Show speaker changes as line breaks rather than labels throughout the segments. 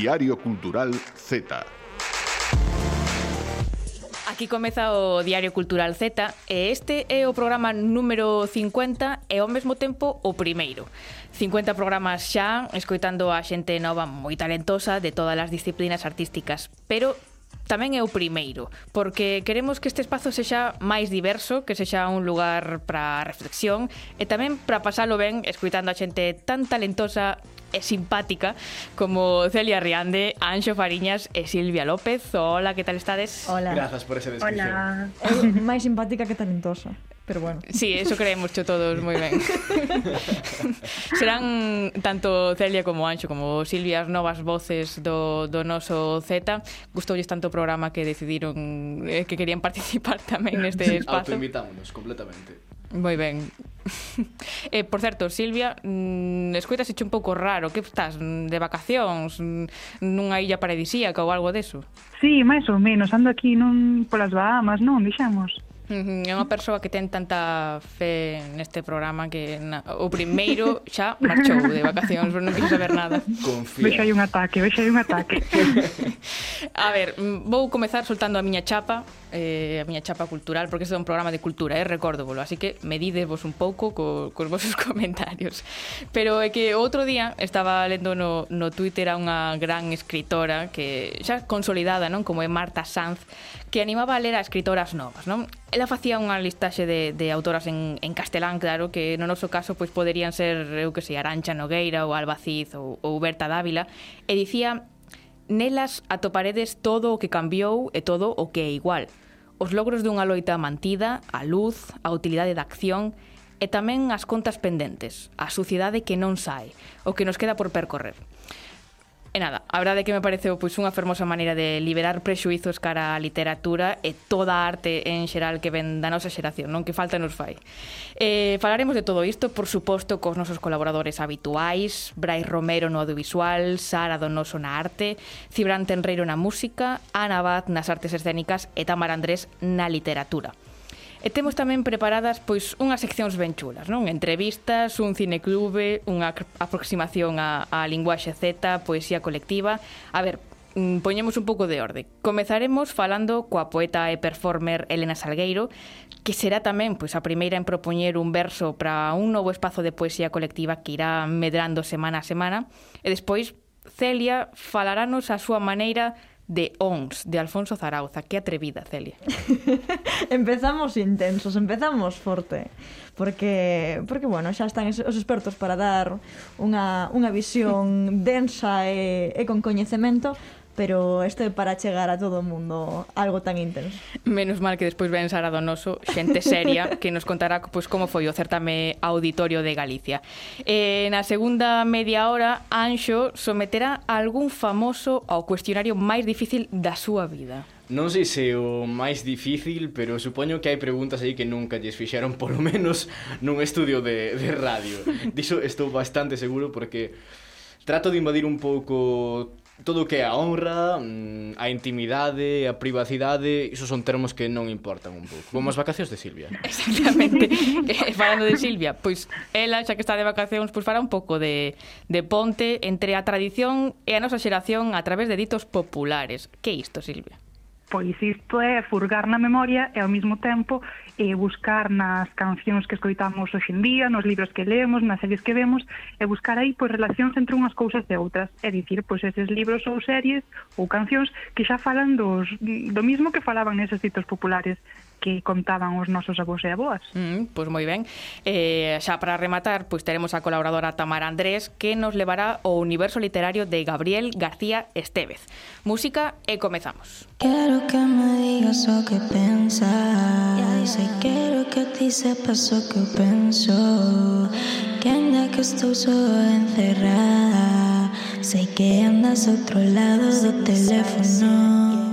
Diario Cultural Z.
Aquí comeza o Diario Cultural Z e este é o programa número 50 e ao mesmo tempo o primeiro. 50 programas xa, escoitando a xente nova moi talentosa de todas as disciplinas artísticas, pero tamén é o primeiro, porque queremos que este espazo sexa máis diverso, que sexa un lugar para reflexión e tamén para pasalo ben escuitando a xente tan talentosa e simpática como Celia Riande, Anxo Fariñas e Silvia López. Hola, que tal estades?
Hola.
Grazas por esa descripción.
Hola. máis simpática que talentosa pero bueno.
Sí, eso creemos cho todos moi ben. Serán tanto Celia como Anxo como Silvia as novas voces do, do noso Z. Gustoulles tanto o programa que decidiron eh, que querían participar tamén neste espazo.
Autoinvitámonos completamente.
Moi ben. Eh, por certo, Silvia, mm, escoitas un pouco raro, que estás de vacacións mm, nunha illa paradisíaca ou algo deso?
Sí, máis ou menos, ando aquí nun polas Bahamas, non, dixamos.
Uh -huh. É unha persoa que ten tanta fe neste programa que na, o primeiro xa marchou de vacacións, non quixo saber nada.
Confía.
Vexa hai un ataque, vexa hai un ataque.
a ver, vou comezar soltando a miña chapa, eh, a miña chapa cultural, porque este é un programa de cultura, eh, recórdovolo, así que medidevos un pouco co, cos vosos comentarios. Pero é que outro día estaba lendo no, no Twitter a unha gran escritora que xa consolidada, non? Como é Marta Sanz, que animaba a ler a escritoras novas, non? Ela facía unha listaxe de, de autoras en, en castelán, claro, que no noso caso pois poderían ser, eu que sei, Arancha Nogueira ou Albaciz ou, ou Berta Dávila, e dicía nelas atoparedes todo o que cambiou e todo o que é igual. Os logros dunha loita mantida, a luz, a utilidade da acción e tamén as contas pendentes, a suciedade que non sai, o que nos queda por percorrer. E nada, a verdade é que me pareceu pois unha fermosa maneira de liberar prexuizos cara á literatura e toda a arte en xeral que ven da nosa xeración, non que falta nos fai. Eh, falaremos de todo isto, por suposto, cos nosos colaboradores habituais, Brais Romero no audiovisual, Sara Donoso na arte, Cibran Tenreiro na música, Ana Abad nas artes escénicas e Tamar Andrés na literatura. E temos tamén preparadas pois unhas seccións ben chulas, non? Entrevistas, un cineclube, unha aproximación á, á linguaxe Z, poesía colectiva. A ver, mm, poñemos un pouco de orde. Comezaremos falando coa poeta e performer Elena Salgueiro, que será tamén pois a primeira en propoñer un verso para un novo espazo de poesía colectiva que irá medrando semana a semana. E despois Celia falarános a súa maneira de ONS, de Alfonso Zarauza. Qué atrevida, Celia.
empezamos intensos, empezamos forte. Porque, porque bueno, xa están os expertos para dar unha, unha visión densa e, e con coñecemento pero isto é para chegar a todo o mundo algo tan intenso.
Menos mal que despois ven Sara Donoso, xente seria, que nos contará pois, como foi o certame auditorio de Galicia. Eh, na segunda media hora, Anxo someterá a algún famoso ao cuestionario máis difícil da súa vida.
Non sei se o máis difícil, pero supoño que hai preguntas aí que nunca lles fixeron, polo menos nun estudio de, de radio. Diso estou bastante seguro porque trato de invadir un pouco todo o que é a honra, mm, a intimidade, a privacidade, iso son termos que non importan un pouco. Como as vacacións de Silvia.
Exactamente. eh, falando de Silvia, pois ela, xa que está de vacacións, pois fará un pouco de, de ponte entre a tradición e a nosa xeración a través de ditos populares. Que isto, Silvia?
Pois isto é furgar na memoria e ao mesmo tempo e buscar nas cancións que escoitamos hoxe en día, nos libros que leemos, nas series que vemos, e buscar aí pois relacións entre unhas cousas e outras. É dicir, pois eses libros ou series ou cancións que xa falan dos, do mismo que falaban neses ditos populares que contaban os nosos avós e avoas.
Mm, pois moi ben. Eh, xa para rematar, pois teremos a colaboradora Tamara Andrés que nos levará ao universo literario de Gabriel García Estevez. Música e comezamos.
Quero que me digas o que pensas. Yeah, yeah. Quero que ti sepas o que eu penso Que ainda que estou só encerrada. Sei que andas a outro lado do teléfono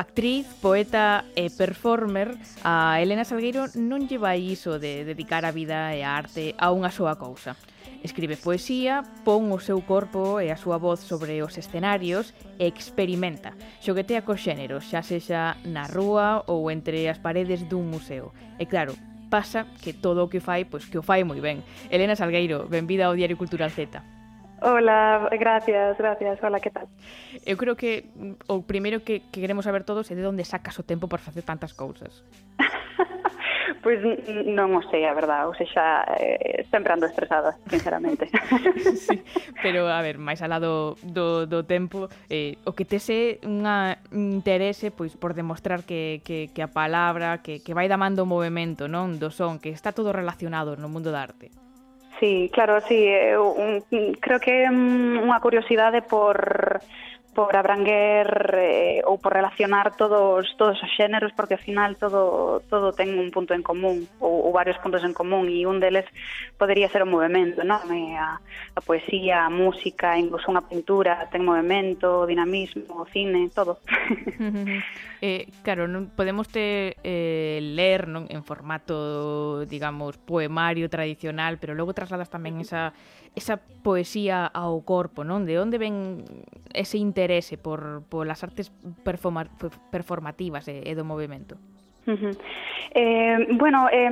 Actriz, poeta e performer, a Elena Salgueiro non lle vai iso de dedicar a vida e a arte a unha soa cousa. Escribe poesía, pon o seu corpo e a súa voz sobre os escenarios e experimenta. Xoguetea co xénero, xa sexa na rúa ou entre as paredes dun museo. E claro, pasa que todo o que fai, pois que o fai moi ben. Elena Salgueiro, benvida ao Diario Cultural Z.
Hola, gracias, gracias. Hola, que tal?
Eu creo que mm, o primeiro que, que queremos saber todos é de onde sacas o tempo para facer tantas cousas.
pois non o sei, a verdade, ou seja, eh, sempre ando estresada, sinceramente.
sí, pero, a ver, máis alá do, do, do tempo, eh, o que tese unha ah, interese pois por demostrar que, que, que a palabra, que, que vai damando o movimento non do son, que está todo relacionado no mundo da arte.
Sí, claro, sí, eu un, creo que mm, é unha curiosidade por por abranguer eh, ou por relacionar todos todos os xéneros porque ao final todo todo ten un punto en común ou, ou varios puntos en común e un deles podería ser o movimento, non? E a, a poesía, a música, incluso unha pintura ten movimento, dinamismo, o cine, todo.
eh, claro, non podemos te eh, ler non en formato, digamos, poemario tradicional, pero logo trasladas tamén esa esa poesía ao corpo, non? De onde ven ese interés interese por, polas artes performa, performativas e, e do movimento.
Uh -huh. Eh, bueno, eh,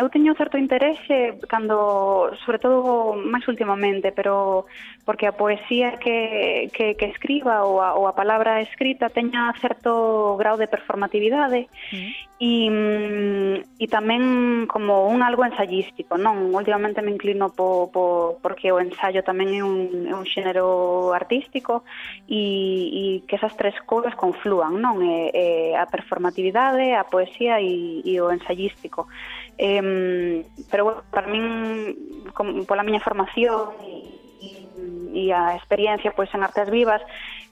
eu teño certo interese cando, sobre todo máis ultimamente, pero porque a poesía que, que, que escriba ou a, ou a palabra escrita teña certo grau de performatividade uh -huh. e, mm, e tamén como un algo ensayístico, non? Últimamente me inclino po, po, porque o ensayo tamén é un, é un xénero artístico e, e que esas tres cousas conflúan, non? E, e a performatividade, a poesía poesía e, e o ensayístico. Eh, pero, bueno, para min, con, pola miña formación e, e a experiencia pois en artes vivas,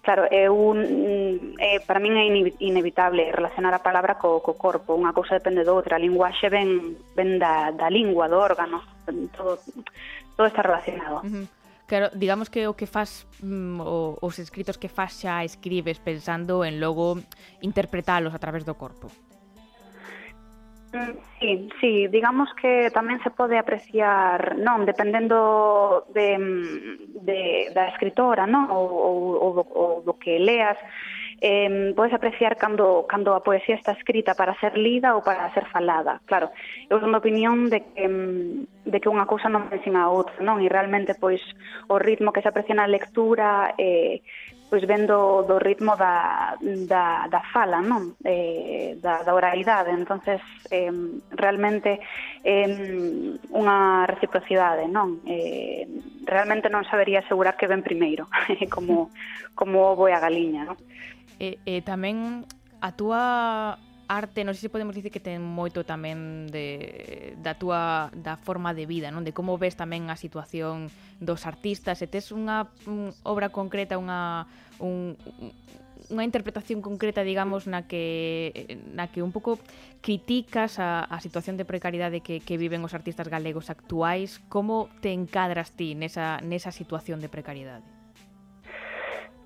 Claro, é un, é, para min é inevitable relacionar a palabra co, co corpo, unha cousa depende do outra, a linguaxe ven, ven da, da lingua, do órgano, todo, todo está relacionado.
Uh -huh. Claro, digamos que o que faz mm, o, os escritos que faz xa escribes pensando en logo interpretalos a través do corpo.
Sí, sí, digamos que tamén se pode apreciar, non, dependendo de, mm, de da escritora, non, ou, ou, ou, ou do que leas, eh, podes apreciar cando, cando a poesía está escrita para ser lida ou para ser falada. Claro, eu son da opinión de que, mm, de que unha cousa non me ensina a outra, non? E realmente, pois, o ritmo que se aprecia na lectura eh, pois vendo do ritmo da, da, da fala, non? Eh, da, da oralidade, entonces eh, realmente eh, unha reciprocidade, non? Eh, realmente non sabería asegurar que ven primeiro, como, como ovo e a galiña, non?
E, e tamén a túa arte, non sei se podemos dicir que ten moito tamén de, da túa da forma de vida, non? De como ves tamén a situación dos artistas, se tes unha un, obra concreta, unha un, unha interpretación concreta, digamos, na que na que un pouco criticas a, a situación de precariedade que, que viven os artistas galegos actuais, como te encadras ti nesa, nesa situación de precariedade?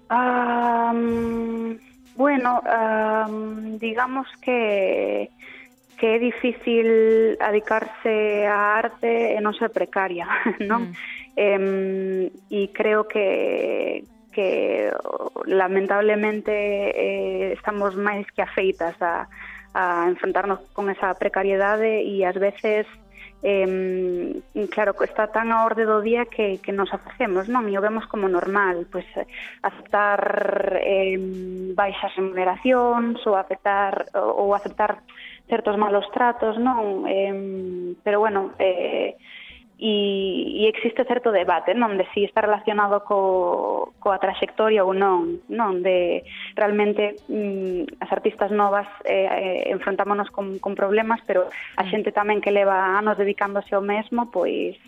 Um, bueno, um, digamos que que é difícil adicarse á arte non ser precaria, non? Mm. Eh, e creo que que lamentablemente eh, estamos máis que afeitas a, a enfrentarnos con esa precariedade e ás veces eh, claro, está tan a orde do día que, que nos afacemos, non? E o vemos como normal, pois aceptar eh, baixas remuneracións ou aceptar ou aceptar certos malos tratos, non? Eh, pero bueno, eh, e, e existe certo debate non de si está relacionado co, coa traxectoria ou non non de realmente mm, as artistas novas eh, eh enfrontámonos con, con problemas pero a mm. xente tamén que leva anos dedicándose ao mesmo pois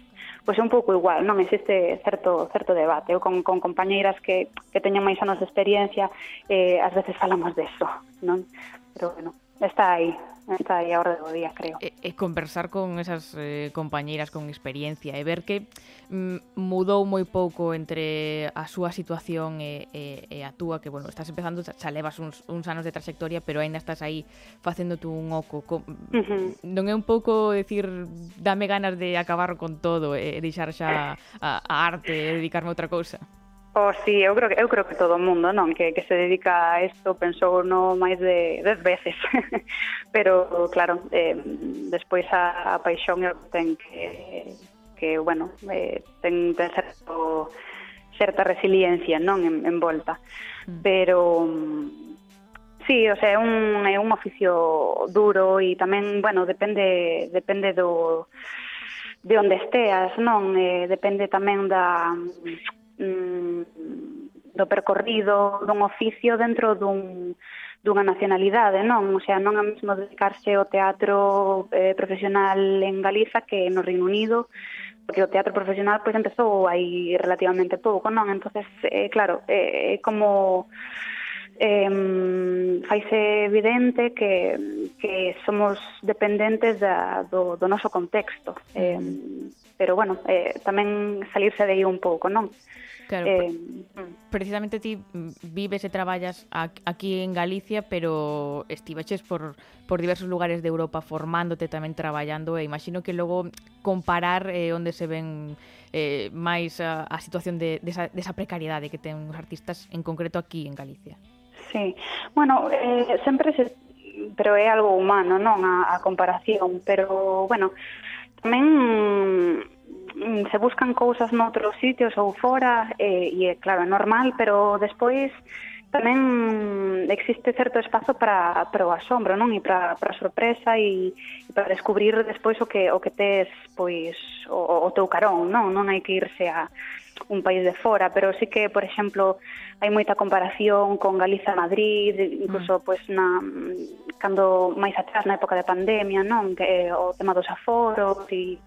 pois é un pouco igual, non existe certo certo debate. Eu con, con compañeiras que, que teñen máis anos de experiencia eh, ás veces falamos deso, non? Pero bueno, Está aí, está aí a hora do día, creo.
E, e conversar con esas eh, compañeiras con experiencia e ver que mm, mudou moi pouco entre a súa situación e, e, e a túa, que, bueno, estás empezando, xa levas uns, uns anos de trayectoria, pero aínda estás aí facendo tú un oco. Co, mm, uh -huh. Non é un pouco decir, dame ganas de acabar con todo e deixar xa a, a arte e dedicarme a outra cousa?
Oh, sí, eu creo que eu creo que todo o mundo, non, que que se dedica a isto pensou no máis de 10 veces. Pero claro, eh, despois a, a paixón eu ten que que bueno, eh, ten ten certo certa resiliencia, non, en, en volta.
Mm.
Pero Sí, o sea, é un é un oficio duro e tamén, bueno, depende depende do de onde esteas, non? Eh, depende tamén da mm, do percorrido dun oficio dentro dun, dunha nacionalidade, non? O sea, non é mesmo dedicarse ao teatro eh, profesional en Galiza que no Reino Unido, porque o teatro profesional pois empezou aí relativamente pouco, non? Entonces, eh, claro, eh, é eh, como eh, faise evidente que, que somos dependentes da, do, do noso contexto. Eh, pero, bueno, eh, tamén salirse de aí un pouco, non?
Claro,
eh,
precisamente ti vives e traballas aquí en Galicia, pero estiveches por, por diversos lugares de Europa formándote tamén traballando e imagino que logo comparar eh, onde se ven eh, máis a, a situación de, desa, de desa precariedade que ten os artistas en concreto aquí en Galicia.
Sí, bueno, eh, sempre se pero é algo humano, non, a, a comparación, pero, bueno, tamén Mm, se buscan cousas noutros sitios ou fora, e, e claro, é normal, pero despois tamén existe certo espazo para, para o asombro, non? E para, para a sorpresa e, e para descubrir despois o que o que tes pois o, o teu carón, non? Non hai que irse a un país de fora, pero sí que, por exemplo, hai moita comparación con Galiza Madrid, incluso mm. pois na cando máis atrás na época de pandemia, non? Que eh, o tema dos aforos e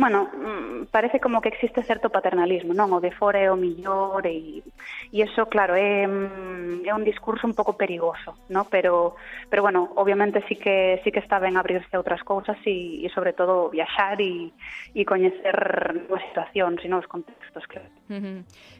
bueno, mm, parece como que existe certo paternalismo, non? O de fora é o millor e, e eso, claro, é, é mm, un discurso un pouco perigoso, non? Pero, pero bueno, obviamente sí que, sí que está ben abrirse a outras cousas e, e sobre todo viaxar e, e coñecer novas situacións e novos contextos, claro.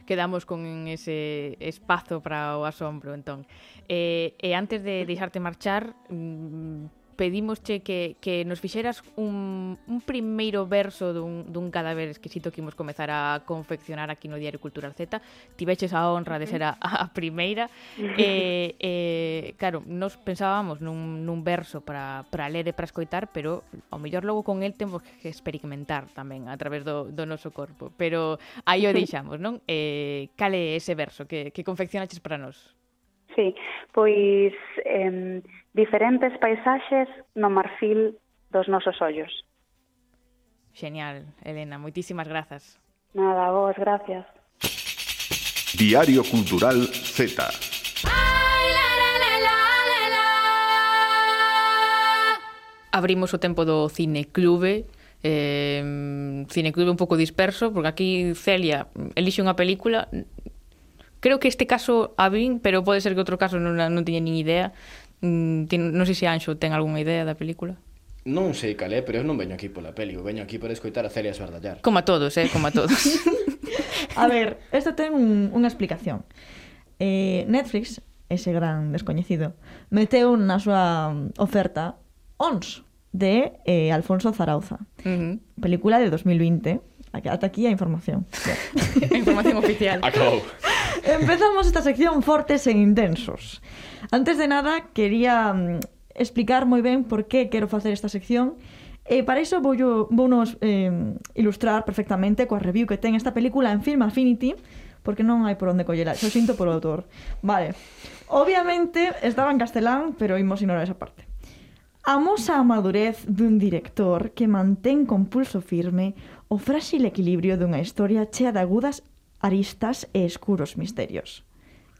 Quedamos con ese espazo para o asombro, entón. Eh, e antes de deixarte marchar, mm, pedímosche que, que nos fixeras un, un primeiro verso dun, dun cadáver exquisito que imos comezar a confeccionar aquí no Diario Cultural Z. Tiveches a honra de ser a, a primeira. eh, eh, claro, nos pensábamos nun, nun verso para, para ler e para escoitar, pero ao mellor logo con el temos que experimentar tamén a través do, do noso corpo. Pero aí o deixamos, non? Eh, cale ese verso que, que confeccionaches para nós?
Sí, pois eh, diferentes paisaxes no marfil dos nosos ollos.
Genial, Elena, moitísimas grazas.
Nada, vos, gracias.
Diario Cultural Z.
abrimos o tempo do Cine Clube eh, Cine Clube un pouco disperso porque aquí Celia elixe unha película creo que este caso a vin, pero pode ser que outro caso non, non tiña nin idea. Mm, Tin, non sei se Anxo ten algunha idea da película.
Non sei cal é, pero eu non veño aquí pola peli, eu veño aquí para escoitar a Celia Sardallar.
Como a todos, eh, como a todos.
a ver, isto ten un, unha explicación. Eh, Netflix, ese gran descoñecido, meteu na súa oferta ONS de eh, Alfonso Zarauza.
Uh -huh.
Película de 2020. Ata aquí a información.
información oficial.
Acabou.
Empezamos esta sección fortes e intensos. Antes de nada, quería mm, explicar moi ben por que quero facer esta sección E para iso vou, yo, vou nos eh, ilustrar perfectamente coa review que ten esta película en Film Affinity, porque non hai por onde collera, xo sinto polo autor. Vale. Obviamente estaba en castelán, pero imos ignorar esa parte. Amosa a madurez dun director que mantén con pulso firme o frágil equilibrio dunha historia chea de agudas aristas e escuros misterios.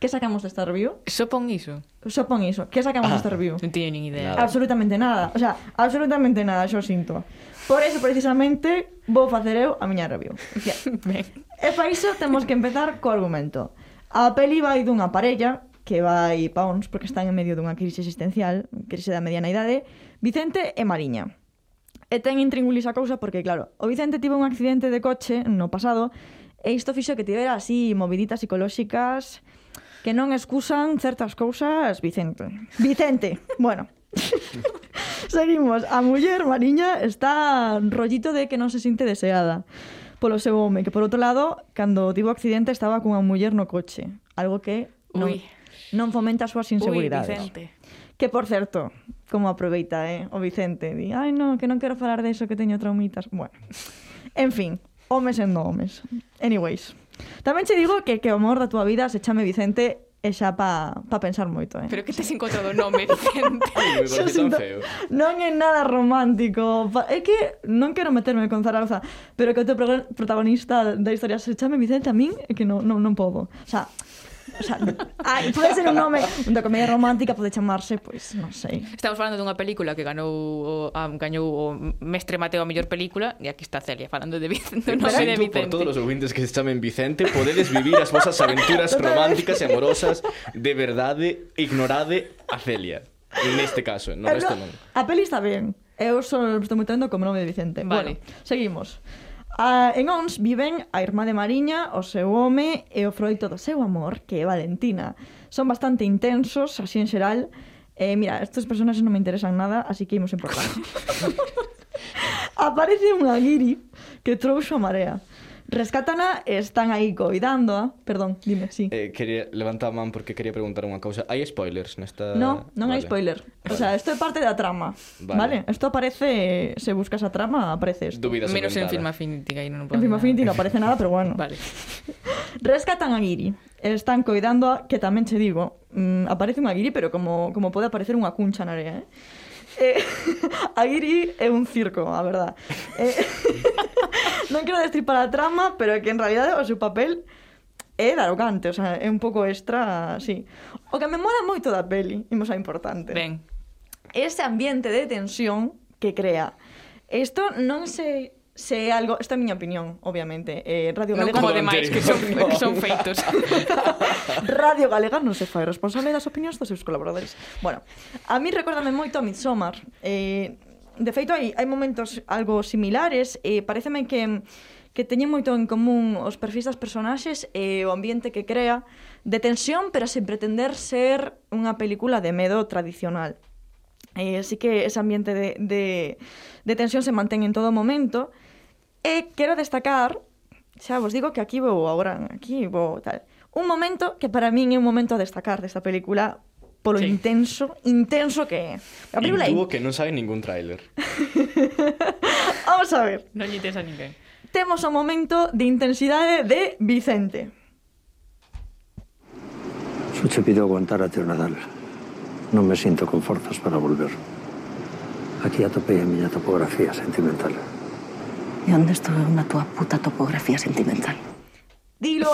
Que sacamos desta review?
Só pon iso.
Só pon iso. Que sacamos ah, desta review?
Non teño nin idea.
Nada.
Absolutamente nada. O sea, absolutamente nada, xo sinto. Por eso, precisamente, vou facer eu a miña review.
Yeah.
e para iso temos que empezar co argumento. A peli vai dunha parella que vai pa uns porque están en medio dunha crise existencial, crise da mediana idade, Vicente e Mariña. E ten intríngulis a cousa porque, claro, o Vicente tivo un accidente de coche no pasado E isto fixo que tivera así moviditas psicolóxicas que non excusan certas cousas, Vicente. Vicente, bueno. Seguimos. A muller Mariña está rollito de que non se sinte deseada polo seu home, que por outro lado, cando tivo accidente estaba cunha muller no coche, algo que non,
Ui.
non fomenta as súas inseguridades.
Ui, Vicente.
Que por certo, como aproveita, eh, o Vicente, di, ai non, que non quero falar de iso que teño traumitas. Bueno. En fin, homes sendo homes. Anyways. Tamén che digo que que o amor da túa vida se chame Vicente e xa pa, pa pensar moito, eh?
Pero que tes encontrado o nome, Vicente?
Ai, me
sinto,
feo.
Non é nada romántico. É que non quero meterme con Zaragoza, pero que o teu protagonista da historia se chame Vicente a min é que non, non, non podo. O sea, O sea, ai, pode ser un nome da comedia romántica pode chamarse, pois, pues, non sei.
Estamos falando dunha película que ganou o, ah, um, gañou o Mestre Mateo a mellor película e aquí está Celia falando de Vicente, no sei de
Vicente. Por todos os ouvintes que se chamen Vicente, podedes vivir as vosas aventuras románticas e amorosas de verdade, ignorade a Celia. Neste caso, no resto non.
A peli está ben. Eu só estou moitando como nome de Vicente.
Vale.
Bueno, seguimos. A, en Ons viven a irmá de Mariña, o seu home e o froito do seu amor, que é Valentina. Son bastante intensos, así en xeral. Eh, mira, estes personaxes non me interesan nada, así que imos importar. Aparece unha guiri que trouxo a marea. Rescátana e están aí coidándoa. perdón, dime, sí.
Eh, quería levantar a man porque quería preguntar unha cousa. Hai spoilers nesta...
No, non
vale.
hai spoiler. Vale. O sea, isto é parte da trama,
vale?
Isto vale? aparece, se buscas a trama, aparece isto.
Dúbidas
Menos en Film Affinity, que aí non
puedo
En
Film Affinity non aparece nada, pero bueno.
vale.
Rescatan a Giri. Están coidando, que tamén che digo, Mm, aparece unha Giri, pero como, como pode aparecer unha cuncha na área, eh? Eh, Aguirre é un circo, a verdad. Eh, non quero destripar a trama, pero é que en realidad o seu papel é arrogante, o sea, é un pouco extra, sí. O que me mola moito da peli, imos a importante.
Ben.
Ese ambiente de tensión que crea. Isto non se se é algo, esta é a miña opinión, obviamente. Eh, Radio Galega
non
como
demais que son que son feitos.
Radio Galega non se fai responsable das opinións dos seus colaboradores. Bueno, a mí recórdame moito a Midsommar. Eh, de feito hai hai momentos algo similares, eh pareceme que que teñen moito en común os perfis das personaxes e o ambiente que crea de tensión, pero sen pretender ser unha película de medo tradicional. Eh, así que ese ambiente de, de, de tensión se mantén en todo momento Eh, e quero destacar, xa vos digo que aquí vou agora, aquí vou tal, un momento que para min é un momento a destacar desta película polo
sí.
intenso, intenso que é. A película
Intuo que non sabe ningún tráiler.
Vamos a ver.
Non lle tes a ninguén.
Temos o momento de intensidade de Vicente.
Suche pido aguantar até o Nadal. Non me sinto con forzas para volver. Aquí atopei a miña topografía sentimental.
E onde estuve na túa puta topografía sentimental?
Dilo!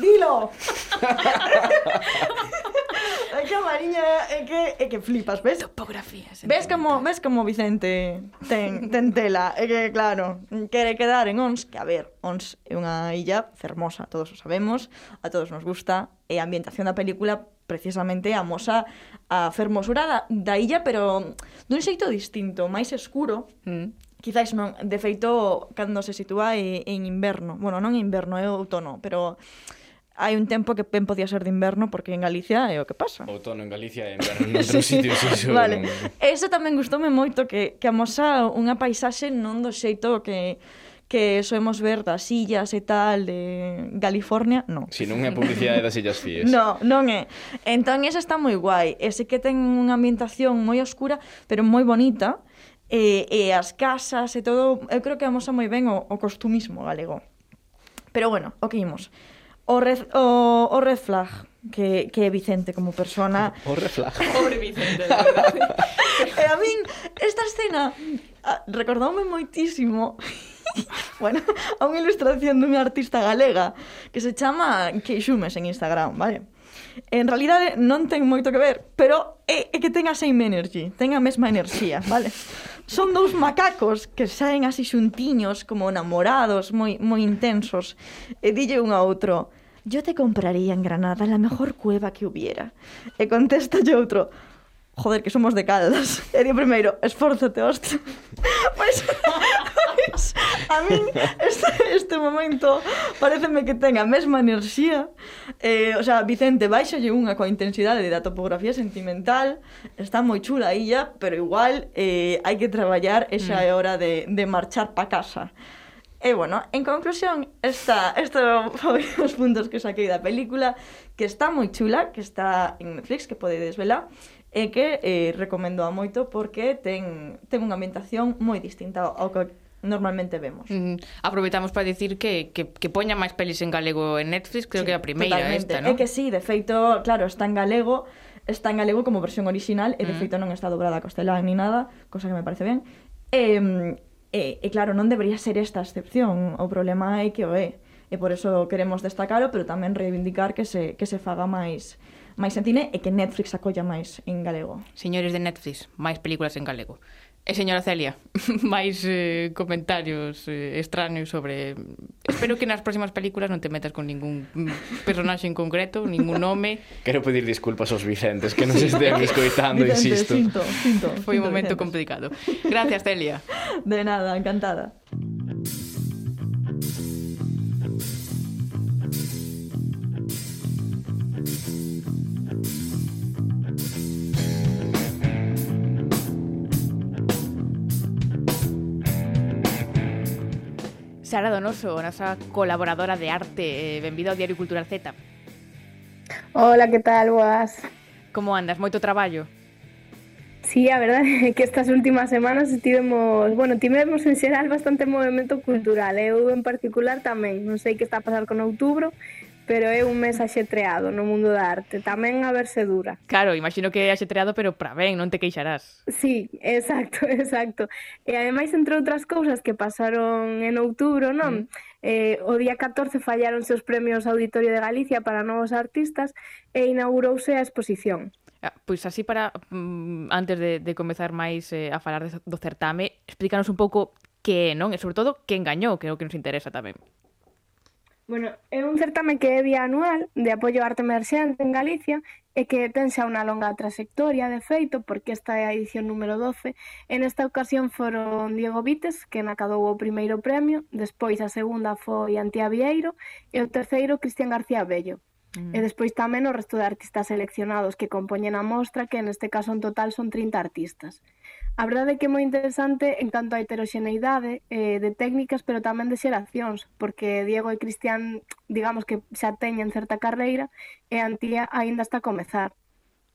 Dilo! é que a Mariña é que, é que flipas, ves?
Topografía
Ves como, ves como Vicente ten, ten tela? É que, claro, quere quedar en Ons, que a ver, Ons é unha illa fermosa, todos o sabemos, a todos nos gusta, e a ambientación da película precisamente amosa a fermosura da, da illa, pero dun xeito distinto, máis escuro,
mm
Quizáis non, de feito, cando se sitúa é en inverno. Bueno, non é inverno, é outono, pero hai un tempo que ben podía ser de inverno porque en Galicia é o que pasa.
Outono en Galicia e inverno en outros sí. sitios. Iso,
vale.
Non...
Eso tamén gustoume moito que, que amosa unha paisaxe non do xeito que que soemos ver das illas e tal de California, non.
Si non é publicidade das illas fíes.
no, non é. Entón, esa está moi guai. E sí que ten unha ambientación moi oscura, pero moi bonita, e, e as casas e todo, eu creo que amosa moi ben o, o costumismo galego. Pero bueno, o que imos. O red, o, o red flag que, que é Vicente como persona.
O red flag.
Pobre Vicente, de verdade.
e a min esta escena ah, recordoume moitísimo bueno, a unha ilustración dunha artista galega que se chama Queixumes en Instagram, vale? En realidade non ten moito que ver, pero é, é que ten a same energy, ten a mesma enerxía, vale? son dous macacos que saen así xuntiños como namorados, moi moi intensos. E dille un a outro: "Yo te compraría en Granada la mejor cueva que hubiera". E contesta outro: joder, que somos de Caldas. E di primeiro, esfórzate, hostia. Pois, pois a min este, este momento pareceme que ten a mesma enerxía. Eh, o sea, Vicente baixalle unha coa intensidade da topografía sentimental. Está moi chula a illa, pero igual eh, hai que traballar e xa é mm. hora de, de marchar pa casa. E, bueno, en conclusión, esta, esto foi os puntos que saquei da película, que está moi chula, que está en Netflix, que podedes vela, e que eh, recomendo a moito porque ten, ten unha ambientación moi distinta ao que normalmente vemos.
Mm, aproveitamos para dicir que, que, que poña máis pelis en galego en Netflix, creo
sí,
que é a primeira
totalmente.
esta, non?
É que sí, de feito, claro, está en galego, está en galego como versión original, e de
mm.
feito non está dobrada a castelán ni nada, cosa que me parece ben. E, e, e claro, non debería ser esta excepción, o problema é que o é. E por eso queremos destacalo, pero tamén reivindicar que se, que se faga máis máis en cine e que Netflix acolla máis en galego.
Señores de Netflix, máis películas en galego. E señora Celia, máis eh, comentarios eh, extraños sobre... Espero que nas próximas películas non te metas con ningún personaxe en concreto, ningún nome.
Quero pedir disculpas aos Vicentes que nos estén estean escoitando,
Vicente,
insisto.
Sinto, sinto,
Foi
sinto, un
momento
Vicentes.
complicado. Gracias, Celia.
De nada, encantada.
Sara Donoso, nosa colaboradora de arte, eh, benvida ao Diario Cultural Z.
Hola, que tal, boas?
Como andas? Moito traballo?
Sí, a verdade é que estas últimas semanas tivemos, bueno, tivemos en xeral bastante movimento cultural, eh, eu en particular tamén, non sei que está a pasar con outubro, pero é un mes axetreado no mundo da arte, tamén a verse dura.
Claro, imagino que é axetreado, pero para ben, non te queixarás.
Sí, exacto, exacto. E ademais, entre outras cousas que pasaron en outubro, non? Mm. Eh, o día 14 fallaron seus premios Auditorio de Galicia para novos artistas e inaugurouse a exposición.
Ah, Pois así para, mm, antes de, de comezar máis eh, a falar do certame, explícanos un pouco que é, non? E sobre todo, que engañou, que é o que nos interesa tamén.
Bueno, é un certame que é bianual de apoio á arte emerxente en Galicia e que ten xa unha longa trayectoria, de feito, porque esta é a edición número 12. En esta ocasión foron Diego Vites, que acadou o primeiro premio, despois a segunda foi Antía Vieiro e o terceiro Cristian García Bello. Mm. E despois tamén o resto de artistas seleccionados que compoñen a mostra, que neste caso en total son 30 artistas. Mm. A verdade é que é moi interesante en canto á heteroxeneidade eh, de técnicas, pero tamén de xeracións, porque Diego e Cristian, digamos que xa teñen certa carreira e Antía aínda está a comezar.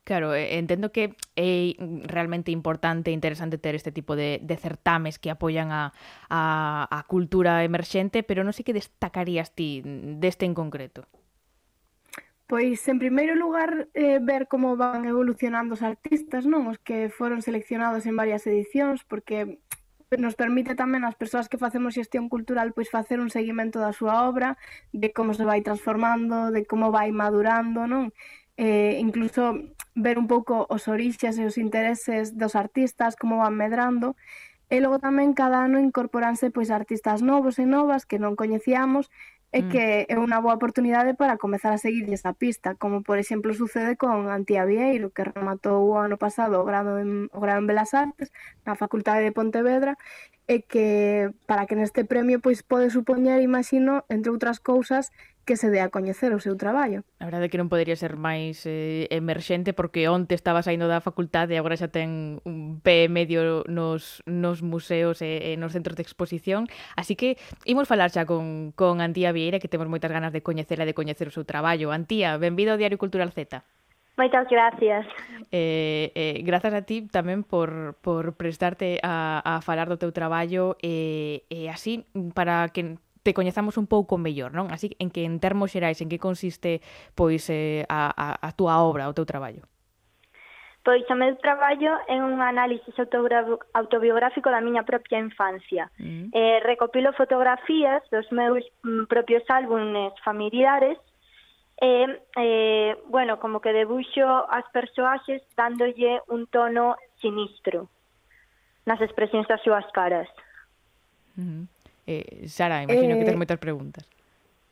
Claro, entendo que é realmente importante e interesante ter este tipo de, de certames que apoian a, a, a cultura emerxente, pero non sei que destacarías ti deste en concreto.
Pois, en primeiro lugar, eh, ver como van evolucionando os artistas, non? Os que foron seleccionados en varias edicións, porque nos permite tamén ás persoas que facemos xestión cultural pois facer un seguimento da súa obra, de como se vai transformando, de como vai madurando, non? Eh, incluso ver un pouco os orixes e os intereses dos artistas, como van medrando, e logo tamén cada ano incorporanse pois artistas novos e novas que non coñecíamos e
mm.
que é unha boa oportunidade para comezar a seguir esa pista, como por exemplo sucede con Antía Vieiro, que rematou o ano pasado o grado en, o grado en Belas Artes na Facultade de Pontevedra, e que para que neste premio pois pode supoñer, imagino, entre outras cousas, que se dé a coñecer o seu traballo.
A verdade é que non podería ser máis eh, emerxente porque onte estaba saindo da facultade e agora xa ten un pé medio nos, nos museos e, e nos centros de exposición. Así que imos falar xa con, con Antía Vieira que temos moitas ganas de coñecela e de coñecer o seu traballo. Antía, benvido ao Diario Cultural Z.
Moitas gracias.
Eh, eh, grazas a ti tamén por, por prestarte a, a falar do teu traballo eh, e eh, eh, así para que te coñezamos un pouco mellor, non? Así en que en termos xerais, en que consiste pois eh, a, a, a túa obra, o teu traballo?
Pois o meu traballo é un análisis autobiográfico da miña propia infancia.
Mm.
Eh, recopilo fotografías dos meus mm, propios álbumes familiares e, eh, bueno, como que debuxo as persoaxes dándolle un tono sinistro nas expresións das súas caras.
Mm. Eh, Sara, imagino
eh, que
tes moitas preguntas.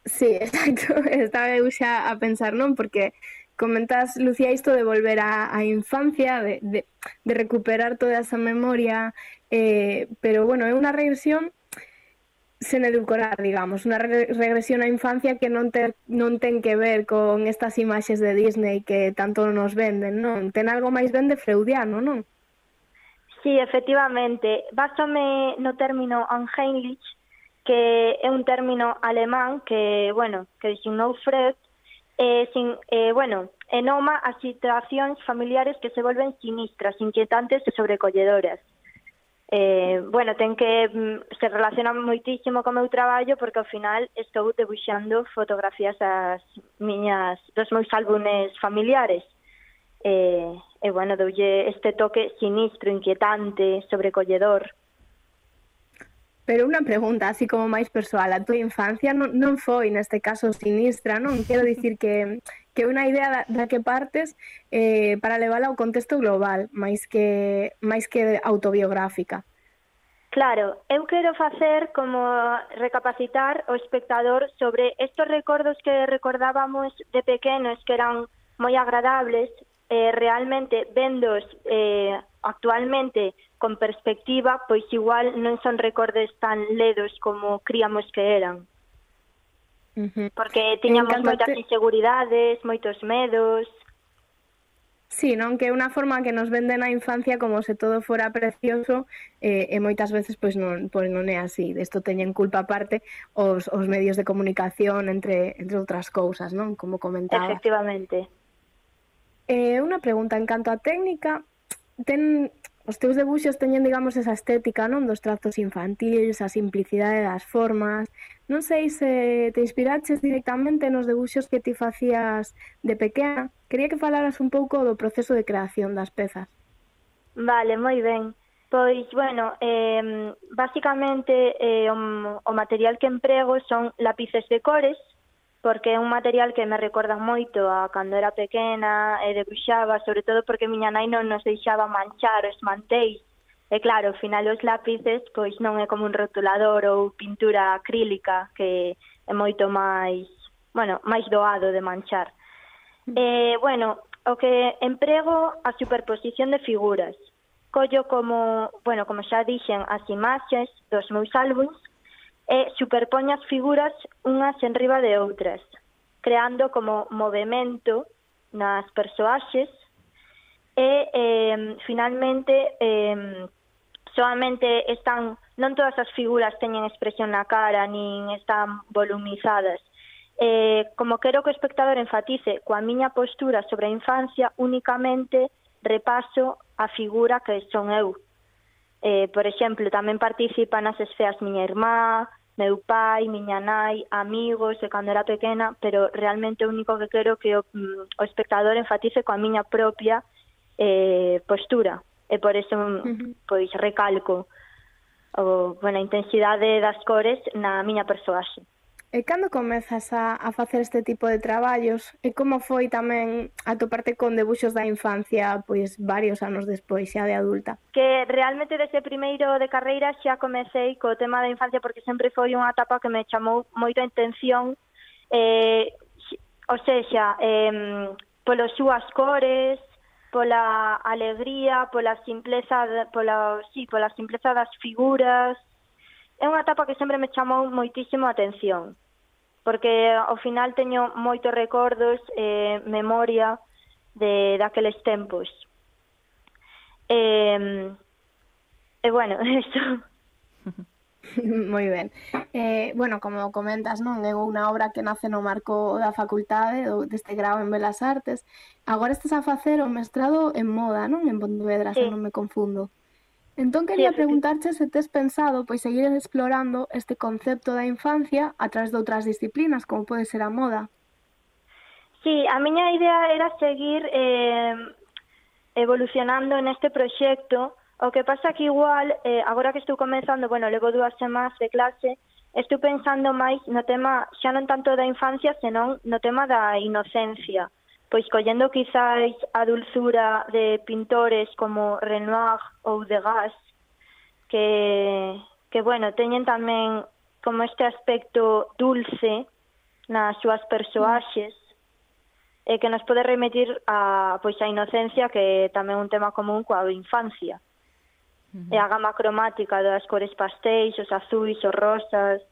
Sí, exacto. Estaba eu xa a pensar, non? Porque comentas, Lucía, isto de volver á, á infancia, de, de, de recuperar toda esa memoria, eh, pero, bueno, é unha regresión sen edulcorar, digamos, unha re regresión á infancia que non, ter, non ten que ver con estas imaxes de Disney que tanto nos venden, non? Ten algo máis ben de freudiano, non?
Sí, efectivamente. Básame no término Anheinlich, que é un término alemán que, bueno, que designou Freud, eh, sin, eh, bueno, enoma as situacións familiares que se volven sinistras, inquietantes e sobrecolledoras. Eh, bueno, ten que mm, se relaciona moitísimo co meu traballo porque ao final estou debuxando fotografías das miñas dos meus álbumes familiares. Eh, e bueno, doulle este toque sinistro, inquietante, sobrecolledor.
Pero unha pregunta así como máis persoal, a túa infancia non, non foi neste caso sinistra, non? Quero dicir que, que unha idea da, da que partes eh, para levala ao contexto global, máis que, máis que autobiográfica.
Claro, eu quero facer como recapacitar o espectador sobre estos recordos que recordábamos de pequenos que eran moi agradables, eh, realmente vendos eh, actualmente con perspectiva, pois igual non son recordes tan ledos como críamos que eran.
Uh -huh.
Porque tiñamos moitas inseguridades, moitos medos.
Sí, non que é unha forma que nos venden a infancia como se todo fora precioso eh, e moitas veces pois non, pois non é así. Desto teñen culpa aparte os, os medios de comunicación entre, entre outras cousas, non? Como comentaba.
Efectivamente.
Eh, unha pregunta en canto á técnica, ten Os teus debuxos teñen, digamos, esa estética, non? Dos trazos infantis, a simplicidade das formas... Non sei se te inspiraches directamente nos debuxos que ti facías de pequena. Quería que falaras un pouco do proceso de creación das pezas.
Vale, moi ben. Pois, bueno, eh, basicamente eh, o, o material que emprego son lápices de cores, porque é un material que me recorda moito a cando era pequena e debruxaba, sobre todo porque miña nai non nos deixaba manchar os manteis. E claro, ao final os lápices pois non é como un rotulador ou pintura acrílica que é moito máis, bueno, máis doado de manchar. Eh, bueno, o que emprego a superposición de figuras. Collo como, bueno, como xa dixen, as imaxes dos meus álbums e superpón as figuras unhas enriba de outras, creando como movimento nas persoaxes e eh, finalmente eh, soamente están non todas as figuras teñen expresión na cara nin están volumizadas. Eh, como quero que o espectador enfatice coa miña postura sobre a infancia únicamente repaso a figura que son eu. Eh, por exemplo tamén participa nas esfeas miña irmá meu pai, miña nai, amigos e cando era pequena, pero realmente o único que quero que o, mm, o espectador enfatice coa miña propia eh, postura. E por eso, mm, uh -huh. pois, recalco o, bueno, a intensidade das cores na miña persoaxe.
E cando comezas a, a facer este tipo de traballos? E como foi tamén a toparte con debuxos da infancia pois varios anos despois xa de adulta?
Que realmente desde primeiro de carreira xa comecei co tema da infancia porque sempre foi unha etapa que me chamou moito a intención eh, ou seja, eh, polos súas cores, pola alegría, pola simpleza, pola, sí, pola simpleza das figuras, é unha etapa que sempre me chamou moitísimo a atención, porque ao final teño moitos recordos e eh, memoria de daqueles tempos. E, eh, eh, bueno, eso.
Moi ben. Eh, bueno, como comentas, non é unha obra que nace no marco da facultade do, deste grau en Belas Artes. Agora estás a facer o mestrado en moda, non? En Pontevedra, sí. se non me confundo. Entón quería preguntarche se tes pensado pois seguir explorando este concepto da infancia a través de outras disciplinas, como pode ser a moda.
Sí, a miña idea era seguir eh, evolucionando neste proxecto, o que pasa que igual, eh, agora que estou comenzando, bueno, levo dúas semanas de clase, estou pensando máis no tema xa non tanto da infancia, senón no tema da inocencia pois collendo quizáis a dulzura de pintores como Renoir ou Degas, que, que bueno, teñen tamén como este aspecto dulce nas súas persoaxes, e que nos pode remitir a pois a inocencia que é tamén un tema común coa infancia. Uh -huh. E a gama cromática das cores pastéis, os azuis, os rosas,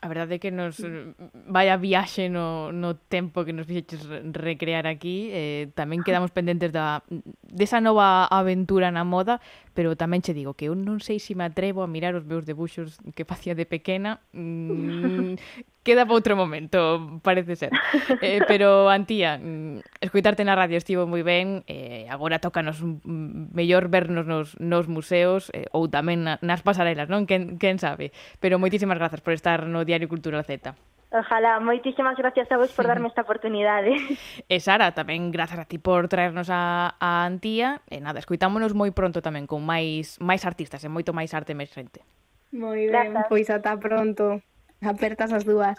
A verdade é que nos mm. vaya viaxe no, no tempo que nos fixeches recrear aquí. Eh, tamén quedamos pendentes da, desa nova aventura na moda, pero tamén che digo que eu non sei se me atrevo a mirar os meus debuxos que facía de pequena mm, queda para outro momento parece ser. Eh, pero Antía, mm, escoitarte na radio estivo moi ben eh, agora tócanos mm, mellor vernos nos, nos museos eh, ou tamén na, nas pasarelas non? Quen, quen sabe? Pero moitísimas grazas por estar no Diario Cultural Z.
Ojalá, moitísimas gracias a vos por darme esta oportunidade.
E Sara, tamén grazas a ti por traernos a, a Antía. E nada, escuitámonos moi pronto tamén con máis máis artistas e moito máis arte máis xente.
Moi ben,
grazas.
pois ata pronto. Apertas as dúas.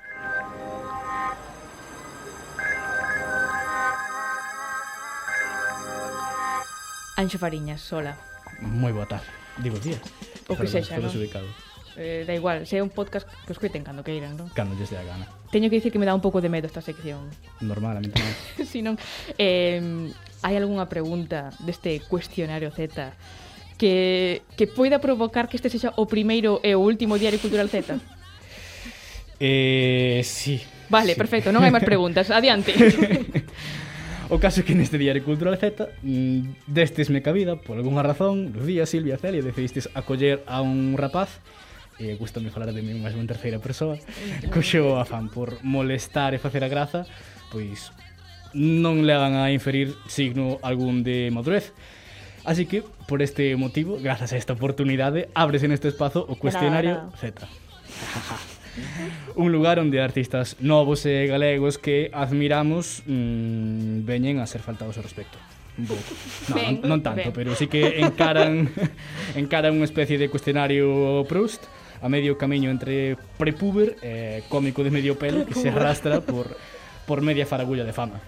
Anxo Fariñas, sola.
Moi boa tarde. Digo días.
O que sexa,
non?
eh, da igual, se é un podcast que escuiten cando queiran, non?
Cando lles dé a gana.
Teño que dicir que me dá un pouco de medo esta sección.
Normal, a mí tamén.
si non, eh, hai algunha pregunta deste cuestionario Z que, que poida provocar que este sexa o primeiro e o último Diario Cultural Z?
eh, sí.
Vale,
sí.
perfecto, non hai máis preguntas. Adiante.
O caso é que neste Diario Cultural Z mm, destes me cabida, por algunha razón, Lucía, Silvia, Celia, decidistes acoller a un rapaz e gusta falar de mí máis en terceira persoa co afán por molestar e facer a graza pois non levan a inferir signo algún de madurez Así que, por este motivo, grazas a esta oportunidade, abres en este espazo o cuestionario Z. Un lugar onde artistas novos e galegos que admiramos mmm, veñen a ser faltados ao respecto. Bo, no,
ben,
non tanto,
ben.
pero sí que encaran encaran unha especie de cuestionario Proust a medio camiño entre prepuber e cómico de medio pelo que se arrastra por, por media faragulla de fama.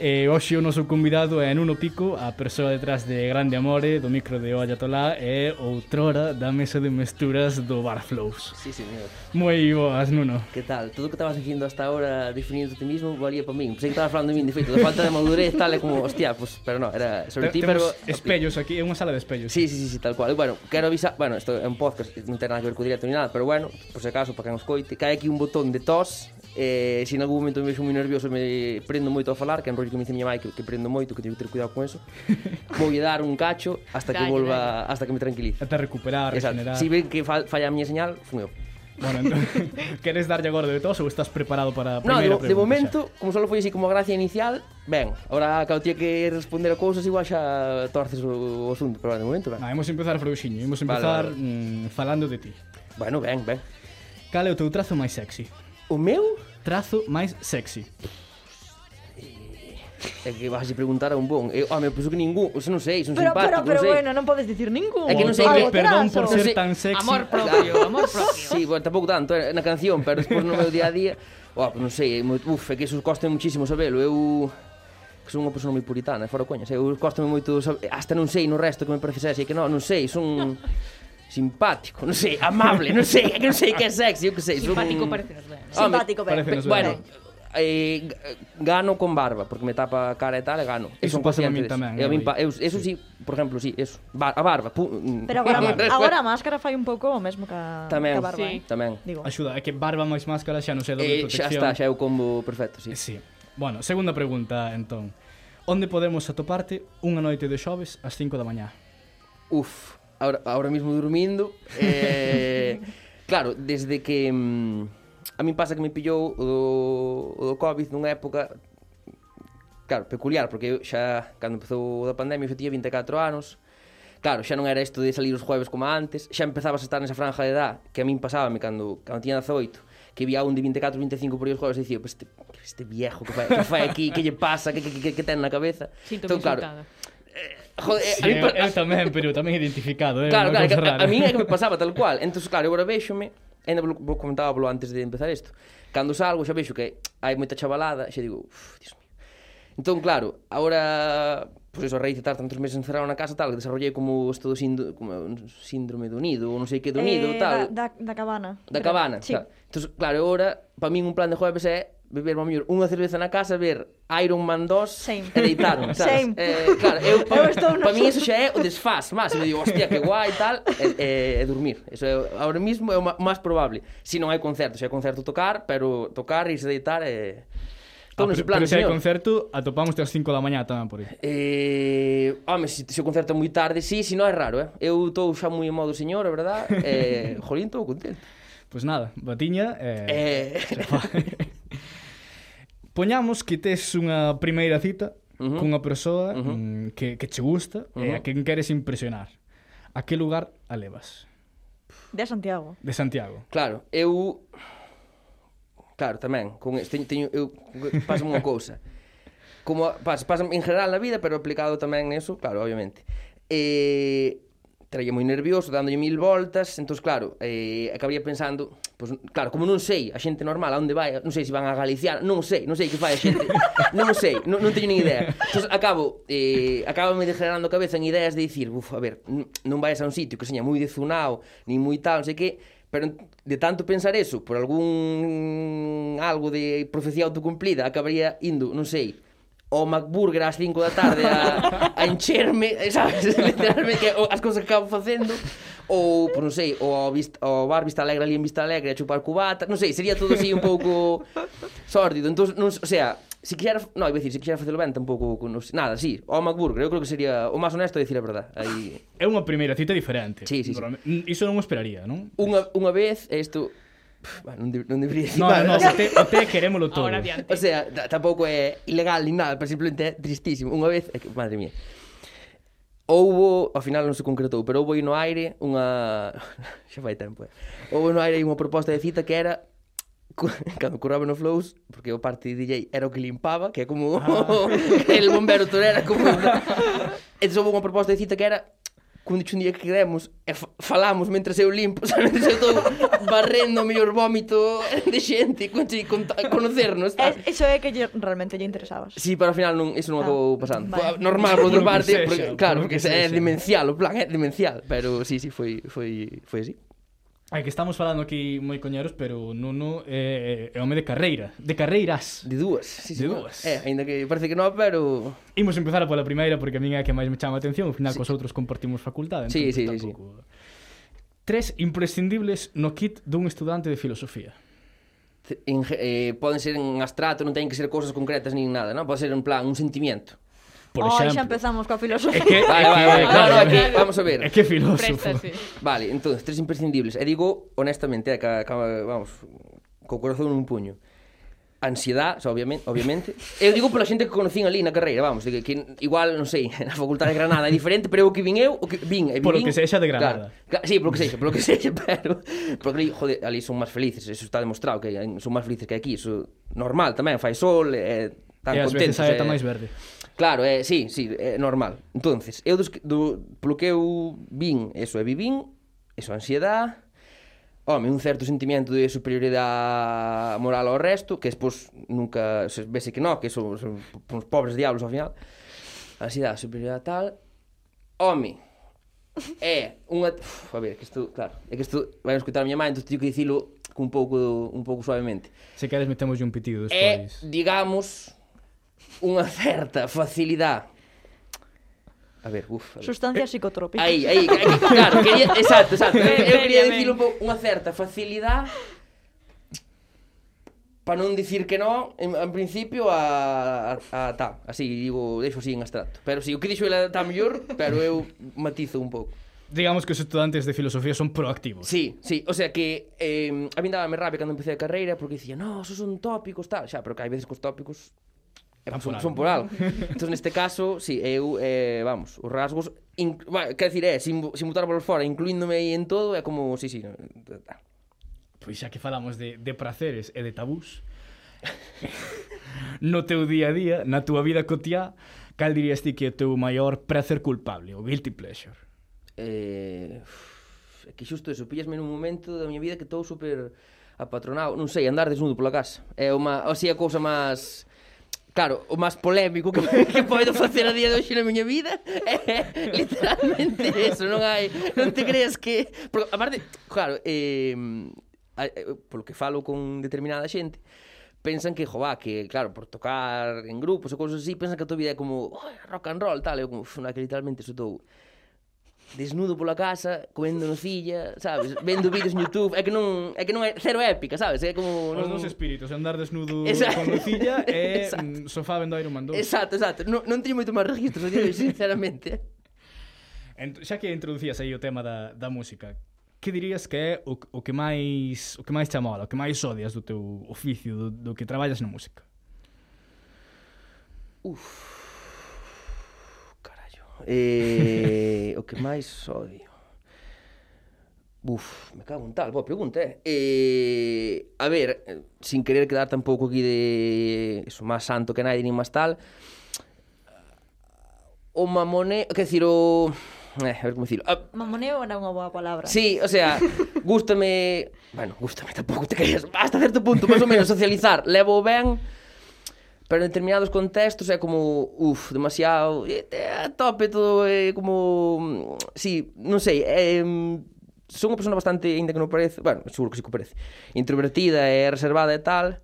E hoxe o noso convidado é Nuno Pico, a persoa detrás de Grande Amore, do micro de Olla Tolá e outrora da mesa de mesturas do Bar Flows.
Sí, señor.
Moi boas, Nuno.
Que tal? Todo o que estabas dicindo hasta ahora definindo ti mismo valía para min. Pensei que estabas falando de min, de feito, da falta de madurez tal é como, hostia, pues, pero no, era sobre ti, pero...
espellos aquí, é unha sala de espellos.
Sí, sí, sí, sí, tal cual. E, bueno, quero avisar, bueno, isto é un podcast, non ten nada que ver co directo ni nada, pero bueno, por se acaso, para que nos coite, cae aquí un botón de tos, eh, se en algún momento me vexo moi nervioso me prendo moito a falar, que enrollo que me dice miña mãe que, que prendo moito, que teño que ter cuidado con eso. Voulle dar un cacho hasta que volva, hasta que me tranquilice.
Ata recuperar,
Exacto.
regenerar.
Si ven que fa- falla a miña señal, fun eu.
Bueno, entón, queres darlle agora de tos ou estás preparado para a
No, de,
primeira
de
pregunta
momento, xa. como só foi así como a gracia inicial, ben, ahora eu tía que responder a cousas igual xa torces o, o asunto, pero de momento, ben.
Ah, imos empezar frouxiño, imos
Vale,
empezar
vale, vale.
Mm, falando de ti.
Bueno, ben, ben.
Cal é o teu trazo máis sexy?
O meu?
Trazo máis sexy.
É que vas a preguntar a un bon. Eu, home, pois penso que ningún, eu non sei, son
pero,
simpático,
pero, pero,
non sei.
bueno, non podes dicir ningún.
É que non sei que...
Perdón por ser tan sexy.
Amor propio, amor propio.
Sí, bueno, tampouco tanto eh, na canción, pero despois no meu día a día... Oh, non sei, é moi, uf, é que eso costa muchísimo sabelo. Eu que son unha persoa moi puritana, eh, fora coña, eu costa moito, hasta non sei no resto que me parecese, que non, non sei, son simpático, non sei, amable, non sei, que non sei que é sexy, eu que sei.
Simpático son... parece ben.
Eh.
Simpático, pero,
bueno, eh, gano con barba, porque me tapa a cara e tal, e gano. E
iso
son
pasa a min tamén.
E a
eh,
min, pa, eu, eso sí, por exemplo, sí, eso. Bar, a barba. Pu, mm.
Pero agora, agora a máscara fai un pouco o mesmo ca,
tamén,
ca barba.
Sí.
Eh?
Tamén.
Digo.
Axuda, é que barba máis máscara xa non sei doble
eh,
protección.
Xa está, xa é o combo perfecto, sí.
Sí. Bueno, segunda pregunta, entón. Onde podemos atoparte unha noite de xoves ás 5 da mañá?
Uf, ahora, ahora mismo durmindo. Eh, claro, desde que... Mm, A min pasa que me pillou o do, o do Covid nunha época claro, peculiar, porque eu xa cando empezou a pandemia eu xa tiña 24 anos. Claro, xa non era isto de salir os jueves como antes, xa empezabas a estar nesa franja de edad que a min pasábame cando, cando tiña 18, que vía un de 24, 25 por aí os jueves e dicía, pues este, este viejo que fai, que fai aquí, que lle pasa, que, que, que, que ten na cabeza.
Sinto
entón, claro,
insultada.
Eh, joder, eh,
sí,
a mí,
eu, eu tamén, pero tamén identificado, eh,
claro, claro, que, a,
a,
a mí é que me pasaba tal cual. Entón, claro, eu agora véxome ainda vos vou polo antes de empezar isto. Cando salgo xa vexo que hai moita chavalada, xa digo, uff, Dios mío. Entón, claro, agora, pois pues, eso, a raíz de estar tantos meses encerrado na casa, tal, que desarrollei como isto do síndrome, como síndrome do nido, ou non sei que do nido,
eh,
tal.
Da, da, da cabana.
Da
creo.
cabana,
sí.
Entón, claro, agora, para min un plan de jueves é beber ao mellor unha cerveza na casa, ver Iron Man 2
Same.
e deitaron, sabes?
Same.
Eh, claro, eu, pa,
eu estou pa
mí iso xa é o desfaz, máis, me digo, hostia, que guai e tal, e, e, e dormir. Eso é, ahora mismo é o máis probable. Se si non hai concerto, se hai concerto tocar, pero tocar e se deitar é... Eh,
Todo
nese plan,
pero, se hai concerto, atopamos as 5 da mañá tamén por aí.
Eh, home, se, se o concerto é moi tarde, sí, si non é raro, eh. Eu estou xa moi en modo señor, é verdad? Eh, jolín, estou contento.
Pois pues nada, batiña...
Eh,
eh... Poñamos que tes unha primeira cita uh -huh. cunha persoa uh -huh. Mm, que, que che gusta uh -huh. e a quen queres impresionar. A que lugar a levas?
De Santiago.
De Santiago.
Claro, eu... Claro, tamén, con este, teño, eu paso unha cousa. Como pasa, pasa en general na vida, pero aplicado tamén eso, claro, obviamente. Eh, traía moi nervioso, dándolle mil voltas, entón, claro, eh, acabaría pensando, pues, claro, como non sei a xente normal a onde vai, non sei se van a Galiciar, non sei, non sei que fai a xente, non sei, non, non teño nin idea. Entón, acabo, eh, acabo me degenerando cabeza en ideas de dicir, buf, a ver, non vais a un sitio que seña moi dezunao, nin moi tal, non sei que, pero de tanto pensar eso, por algún algo de profecía autocumplida, acabaría indo, non sei, o McBurger ás 5 da tarde a, a encherme, eh, sabes, literalmente as cousas que acabo facendo ou, pois non sei, ou ao, ao bar Vista Alegre ali en Vista Alegre a chupar cubata, non sei, sería todo así un pouco sórdido. Entón, non, o sea, se quixera, non, iba dicir, se quixera facelo ben tampouco, non, nada, sí, ao McBurger, eu creo que sería o máis honesto dicir a verdade. Aí...
É unha primeira cita diferente.
Sí, sí, sí.
Iso non o esperaría, non?
Unha, unha vez, isto, Non, de- non deveria
No,
no,
no, o te, o te querémolo todo.
Ahora adiante.
O sea, t- tampouco é ilegal ni nada, pero simplemente é tristísimo. Unha vez, é que, madre mía. Houbo, ao final non se concretou, pero houbo aí no aire unha... Xa fai tempo, eh? Houbo no aire aí unha proposta de cita que era cu- cando curraba no Flows, porque o parte de DJ era o que limpaba, que é como ah. el bombero torera como entón houve unha proposta de cita que era cun dicho un día que queremos e falamos mentre eu limpo, sabes? Eu estou barrendo o mellor vómito de xente con con, conocernos. Eh,
es, eso é que lle, realmente lle interesabas.
Sí, pero ao final non, eso non
ah,
acabou pasando.
Vale.
Normal, por outra parte, porque, claro, porque é demencial, o plan é demencial, pero sí, sí, foi, foi, foi así.
Ai que estamos falando aquí moi coñeros, pero Nuno é, eh, é home de carreira, de carreiras.
De dúas, sí, sí, de
dúas.
É, eh, ainda que parece que non, pero...
Imos empezar pola primeira porque a min é a que máis me chama a atención, ao final sí. cos outros compartimos facultade,
sí, sí,
tampouco... Sí. Tres imprescindibles no kit dun estudante de filosofía.
En, eh, poden ser en abstrato, non teñen que ser cousas concretas nin nada, non? Pode ser en plan un sentimiento
por
oh,
exemplo...
xa empezamos coa filosofía.
É que,
vale,
é que,
vale,
claro,
no, é que, vamos a ver.
É que filósofo.
Presta, sí.
Vale, entón, tres imprescindibles. E digo, honestamente, é que, que, vamos, co corazón un puño. Ansiedad, so, obviamente, obviamente. Eu digo pola xente que conocín ali na carreira, vamos, que, que igual, non sei, na facultade de Granada é diferente, pero o que vin eu, o que vin, e
vin,
Polo
que sexa de Granada.
Claro, sí, polo que sexa, polo que sexa, pero porque joder, ali son máis felices, eso está demostrado que son máis felices que aquí, eso normal tamén, fai sol, é tan
e contentos. E
ás
veces
hai
é... máis verde.
Claro, é, sí, sí, é normal. Entonces, eu dos, do, polo que eu vin, eso é vivín, eso ansiedade, home, un certo sentimento de superioridade moral ao resto, que despois nunca se vese que non, que son, son uns pobres diablos ao final. Ansiedade, superioridade tal. Home, é unha... Uf, a ver, que isto, claro, é que isto vai escutar a miña mãe, entón teño que dicilo un pouco un pouco suavemente.
Se queres metemos un pitido despois.
É, digamos, unha certa facilidade A ver, uf, a ver.
Sustancias eh, psicotrópicas.
Aí, aí, aí claro, quería, exacto, exacto. Eu quería dicir un pouco unha certa facilidade para non dicir que non, en, en principio a, a, a ta, así digo, deixo así en abstracto. Pero si sí, o que dixo ela está mellor, pero eu matizo un pouco.
Digamos que os estudantes de filosofía son proactivos.
Sí, sí, o sea que eh, a mí dábame rabia cando empecé a carreira porque dicía, "No, esos son tópicos, tal", xa, pero que hai veces que os tópicos
é
son, son por algo. entón, neste caso, si, sí, eu, eh, vamos, os rasgos, in, va, quer eh, é, sin, sin botar por fora, incluíndome aí en todo, é como, si, sí, si, sí, no.
Pois xa que falamos de, de praceres e de tabús, no teu día a día, na túa vida cotiá, cal dirías ti que é o teu maior prazer culpable, o guilty pleasure?
Eh, uf, que xusto eso, pillasme nun momento da miña vida que estou super apatronado, non sei, andar desnudo pola casa. É unha, sea, a cousa máis Claro, o máis polémico que, que podo facer a día de hoxe na miña vida é literalmente eso, non hai, non te creas que, porque, aparte, claro, eh, polo que falo con determinada xente, pensan que, jová, que, claro, por tocar en grupos ou cousas así, pensan que a tua vida é como oh, rock and roll, tal, eu como, non, que literalmente estou desnudo pola casa, comendo nocilla, sabes, vendo vídeos en YouTube, é que non é que non é cero épica, sabes? É como non...
os dos espíritos, andar desnudo
exacto.
con nocilla e
exacto.
Mm, sofá vendo Iron Man 2.
Exacto, exacto. Non, non teño moito máis registros, digo, sinceramente.
Ent, xa que introducías aí o tema da, da música, que dirías que é o, o que máis o que máis te amola, o que máis odias do teu oficio, do, do que traballas na música? Uf.
Eh, o que máis odio? Uf, me cago en tal, boa pregunta, eh? eh a ver, sin querer quedar tampouco aquí de eso, máis santo que nadie, ni máis tal, o mamone, que decir, o... Eh, a ver como dicilo. Ah,
Mamoneo era unha boa palabra.
Sí, o sea, gústame... bueno, gústame tampouco te creas. Hasta certo punto, máis ou menos, socializar. Levo ben pero en determinados contextos é como, uff, demasiado, é tope todo, é como, mm, sí, non sei, é, mm, son unha persona bastante, ainda que non parece, bueno, seguro que sí que parece, introvertida e reservada e tal,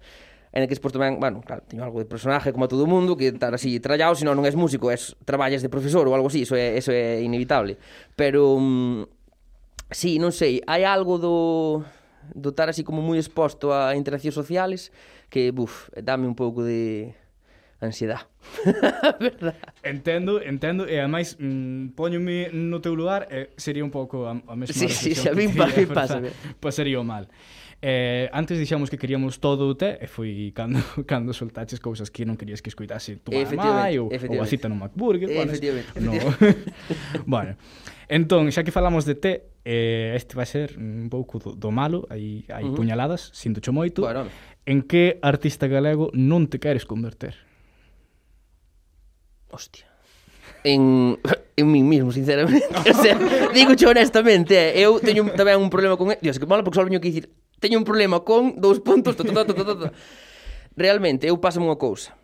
en el que despois tamén, bueno, claro, teño algo de personaje como a todo o mundo, que estar así trallado, senón non és músico, és traballas de profesor ou algo así, eso é, eso é inevitable. Pero, mm, um, sí, non sei, hai algo do dotar así como moi exposto a interaccións sociales que, buf, dame un pouco de ansiedade. verdad.
Entendo, entendo, e ademais mm, poñome no teu lugar e eh, sería un pouco a, a mesma
sí, sí,
sí,
a
mí,
pa, mí pasa.
Pois
sería
o mal. Eh, antes dixamos que queríamos todo o té e foi cando, cando soltaches cousas que non querías que escuitase tu mamá ou, ou a cita no McBurger. Bueno,
efectivamente.
No. bueno, entón, xa que falamos de té, eh, este vai ser un pouco do, do malo, hai, hai
uh -huh.
puñaladas, sinto moito.
Bueno,
en que artista galego non te queres converter?
Hostia. En, en mí mismo, sinceramente. o sea, digo che honestamente, eh, eu teño tamén un problema con... Dios, que malo, porque só veño que dicir, teño un problema con dous puntos... Ta, ta, ta, ta, ta, ta. Realmente, eu paso unha cousa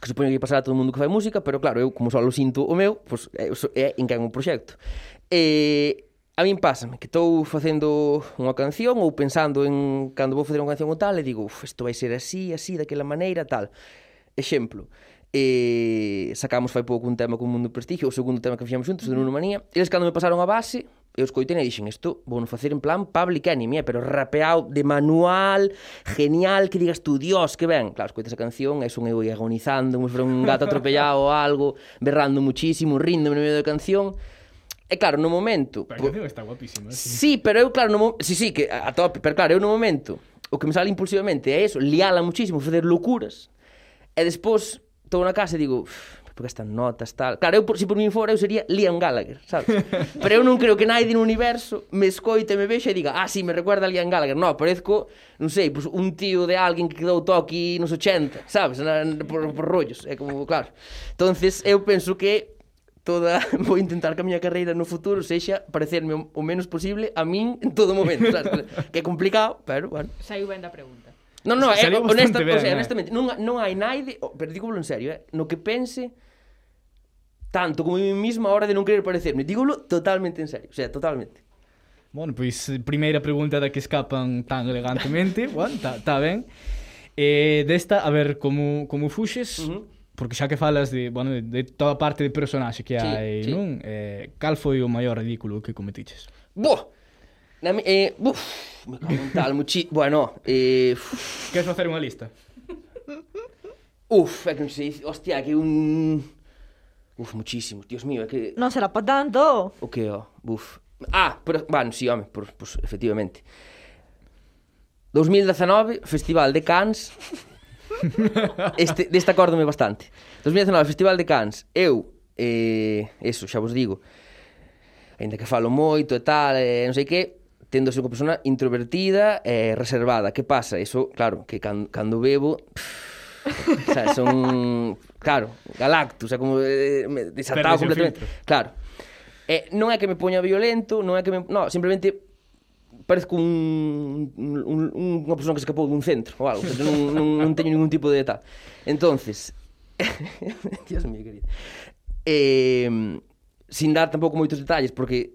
que supoño que pasará a todo mundo que fai música, pero claro, eu como só lo sinto o meu, pois pues, é, é en que é un proxecto. E A min pásame que estou facendo unha canción ou pensando en cando vou facer unha canción ou tal e digo, uf, isto vai ser así, así, daquela maneira, tal. Exemplo, e sacamos fai pouco un tema con Mundo Prestigio, o segundo tema que fixemos xuntos, de Nuno Manía. Eles cando me pasaron a base, eu escoitei e dixen, isto vou facer en plan public enemy, eh? pero rapeado de manual, genial, que digas tú, dios, que ben. Claro, escoitas a canción, e son eu agonizando, como se un gato atropellado ou algo, berrando muchísimo, rindo no medio da canción, E claro, no momento...
Pero a canción está guapísima. ¿eh? Sí.
sí, pero eu, claro, no Sí, sí, que a tope. Pero claro, eu no momento, o que me sale impulsivamente é eso, liala muchísimo, facer locuras. E despois, estou na casa e digo porque estas notas, tal... Claro, eu, por, si por mí fora, eu sería Liam Gallagher, sabes? pero eu non creo que naide no universo me escoite, me vexe e diga ah, sí, me recuerda a Liam Gallagher. No, parezco, non sei, pues, un tío de alguén que quedou toque nos 80, sabes? Na, por, por rollos, é como, claro. entonces eu penso que toda vou intentar que a miña carreira no futuro sexa parecerme o menos posible a min en todo momento, sabes? que é complicado, pero bueno.
Saiu ben da pregunta.
Non, non, é, honesta,
ben,
o sea,
eh.
honestamente, non, non hai naide, pero digo en serio, eh, no que pense tanto como eu mismo a hora de non querer parecerme. Dígolo totalmente en serio, o sea, totalmente.
Bueno, pois, pues, primeira pregunta da que escapan tan elegantemente, bueno, tá, tá ben. Eh, desta, a ver, como, como fuxes,
uh -huh.
Porque xa que falas de, bueno, de, de toda a parte de personaxe que
sí,
hai,
sí.
non? Eh, cal foi o maior ridículo que cometiches?
Boa! Na, eh, buf, me cago en tal, muchi... Bueno, eh... Uf.
Queres facer unha lista?
Uf, é que non sei, hostia, que un... Uf, muchísimos, dios mío, é que...
Non será pa tanto!
O que, ó, buf. Ah, pero, bueno, sí, home, por, pues, efectivamente. 2019, Festival de Cans, este, deste acórdome bastante. 2019, Festival de Cans. Eu, eh, eso, xa vos digo, ainda que falo moito e tal, eh, non sei que, tendo ser unha persona introvertida e eh, reservada. Que pasa? Eso, claro, que can, cando bebo... Pff, o sea, son... Claro, galacto, o como eh, desatado completamente.
Filtro.
Claro. Eh, non é que me poña violento, non é que me... No, simplemente parezco un, un, un unha persona que escapou dun centro ou algo, non, non, non teño ningún tipo de tal. Entonces, Dios mío, querido. Eh, sin dar tampouco moitos detalles, porque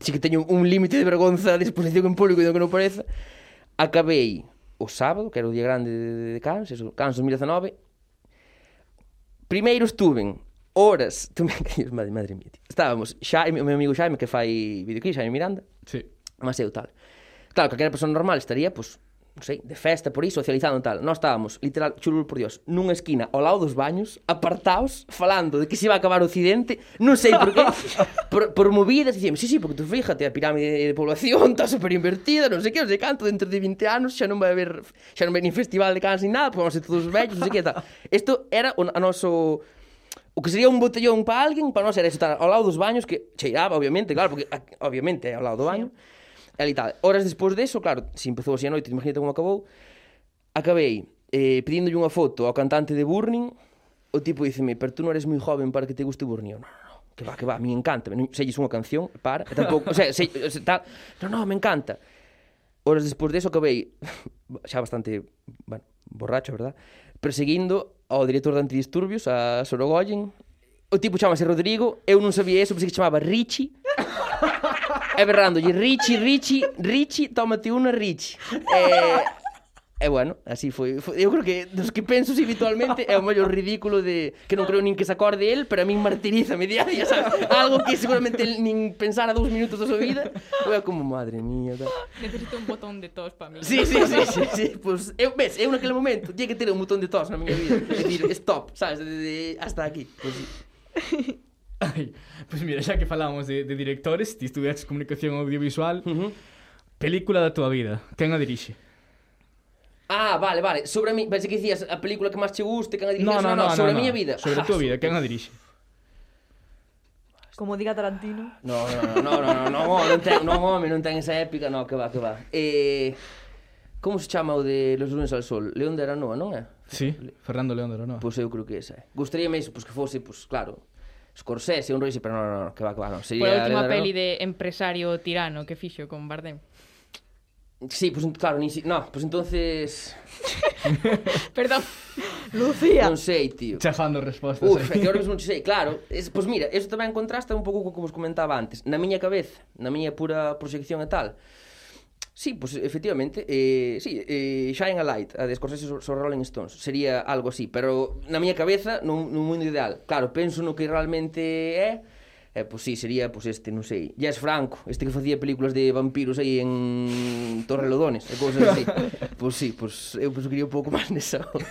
si que teño un límite de vergonza de exposición en público e do que non pareza, acabei o sábado, que era o día grande de, de Cans, eso, Cans 2019, primeiro estuven horas, tú me madre, madre mía, tío. estábamos, xa, o meu amigo Xaime, que fai videoclip, Xaime Miranda,
sí.
Mas eu tal. Claro, calquera persona normal estaría, pois, non sei, de festa por aí, socializando e tal. Nós estábamos, literal, chulul por dios, nunha esquina ao lado dos baños, apartados, falando de que se iba a acabar o occidente, non sei por qué, por, por movidas, dicíamos, sí, sí, porque tú fíjate, a pirámide de población está super invertida, non sei que, non sei canto, dentro de 20 anos xa non vai haber, xa non vai nin festival de cans ni nada, porque vamos ser todos vellos, non sei que, tal. Isto era o, a noso o que sería un botellón para alguén, para nós era estar ao lado dos baños, que cheiraba, obviamente, claro, porque obviamente ao lado do baño, sí realidade. Horas despois deso, claro, se empezou así a noite, imagínate como acabou, acabei eh, pedíndolle unha foto ao cantante de Burning, o tipo diceme, pero tú non eres moi joven para que te guste Burning. Eu, no, no, no, que va, que va, a mí encanta. Non selles unha canción, para, e tampouco, o sea, se, sea, tal, no, no, me encanta. Horas despois deso acabei, xa bastante, bueno, borracho, verdad? Perseguindo ao director de Antidisturbios, a Sorogoyen, o tipo chamase Rodrigo, eu non sabía eso, pensei que chamaba Richie. e berrándolle Richie, Richie, Richie, tómate unha Richie. Eh, E bueno, así foi, foi Eu creo que dos que penso si habitualmente É o mellor ridículo de Que non creo nin que se acorde el Pero a min martiriza a día, sabes? Algo que seguramente el nin pensara dous minutos da súa vida Eu é como, madre mía tal.
Necesito un botón de tos para mí
Sí, sí, sí, sí, sí. Pues, eu, ves, eu naquele momento Tinha que ter un botón de tos na miña vida E dir, stop, sabes, de, de, hasta aquí pues, sí.
Ai, pois mira, xa que falamos de, de directores, ti estudiaste comunicación audiovisual,
uh -huh.
película da tua vida, quen a dirixe?
Ah, vale, vale. Sobre mi, pensei que dicías a película que máis che guste, quen a dirixe,
no, no, no, no,
sobre
no,
a miña vida.
Sobre a tua ah, vida, quen a dirixe?
Como diga Tarantino.
No, no, no, no, no, no, no, non ten, non home, non ten esa épica, no, que va, que va. Eh, como se chama o de Los lunes al sol? León de Aranoa, non é?
Sí, Fernando León de Aranoa.
Pois eu creo que esa é. Gustaríame iso, pois que fose, pois claro, Scorsese, un Royce, pero non, non, no, que va, que va, non. Sería,
Por a última peli de empresario tirano que fixo con Bardem.
Sí, pues claro, ni si... No, pues entonces...
Perdón.
Lucía.
Non sei, tío.
Chafando respostas.
Uf, eh. que ahora mismo non sei, claro. Es, pois pues mira, eso tamén contrasta un pouco co que vos comentaba antes. Na miña cabeza, na miña pura proxección e tal, Sí, pois pues, efectivamente, eh, sí, eh, Shine a Light, a de Scorsese sobre Rolling Stones, sería algo así, pero na miña cabeza, nun, nun mundo ideal, claro, penso no que realmente é, eh, pois pues, sí, sería pois pues, este, non sei, Jess Franco, este que facía películas de vampiros aí en Torrelodones, e cousas así, pois pues, sí, pois pues, eu penso que iría un pouco máis nesa onda.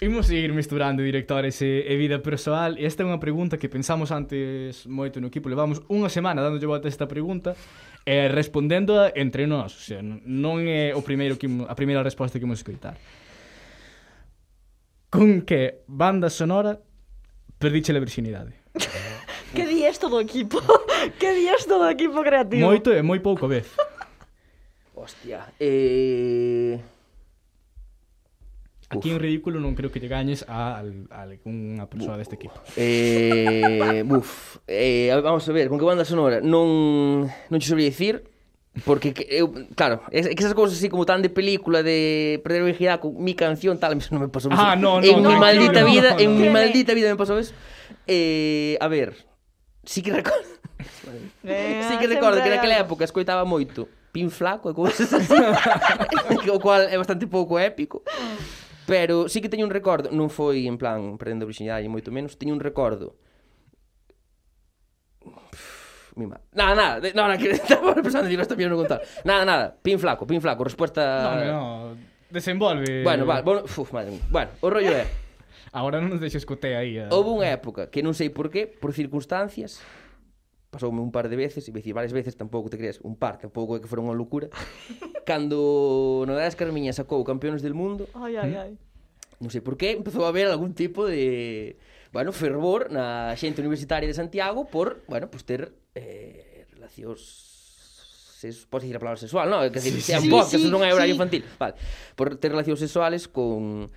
Imos seguir misturando directores e, e vida persoal e esta é unha pregunta que pensamos antes moito no equipo levamos unha semana dándolle volta esta pregunta eh, respondendo entre nós, o sea, non é o primeiro que a primeira resposta que imos escoitar. Con que banda sonora perdiche a virxinidade.
que días todo o equipo? que días todo o equipo creativo?
Moito e moi pouco vez.
Hostia, eh...
Aquí en ridículo non creo que lle gañes a, a algunha persoa deste equipo.
Eh, buf. Eh, vamos a ver, con que banda sonora non non che sabría dicir porque eu, claro, es, que esas cousas así como tan de película de perder o con mi canción tal, non me pasou ah, eso.
Ah, no, no,
en no, mi
no,
maldita
no,
vida,
no, no,
en
no.
mi maldita vida me pasou eso. Eh, a ver, sí que recordo.
Eh,
sí que recordo que naquela época escoitaba moito Pin Flaco e cousas así. o cual é bastante pouco épico. Pero sí que teño un recordo, non foi en plan prendendo virginidade, moito menos, teño un recordo. Uf, mi ma... Nada, nada, de, nada, que estaba pensando, en esta non contar. Nada, nada, pin flaco, pin flaco, respuesta...
No, no, desenvolve...
Bueno, vale, bueno, uf, madre mía. Bueno, o rollo é...
Agora non nos deixes coté aí. Eh.
Houve unha época que non sei por qué, por circunstancias, pasoume un par de veces, e dicir varias veces, tampouco te creas, un par, tampouco é que fora unha locura, cando no das Carmiña sacou campeones del mundo,
ai, ai, ai.
non sei por qué, empezou a haber algún tipo de bueno, fervor na xente universitaria de Santiago por, bueno, pues ter eh, relacións se pode dicir a palabra sexual, non? É que
sí,
sean
sí,
podcast,
sí,
non é horario
sí.
infantil. Vale. Por ter relacións sexuales con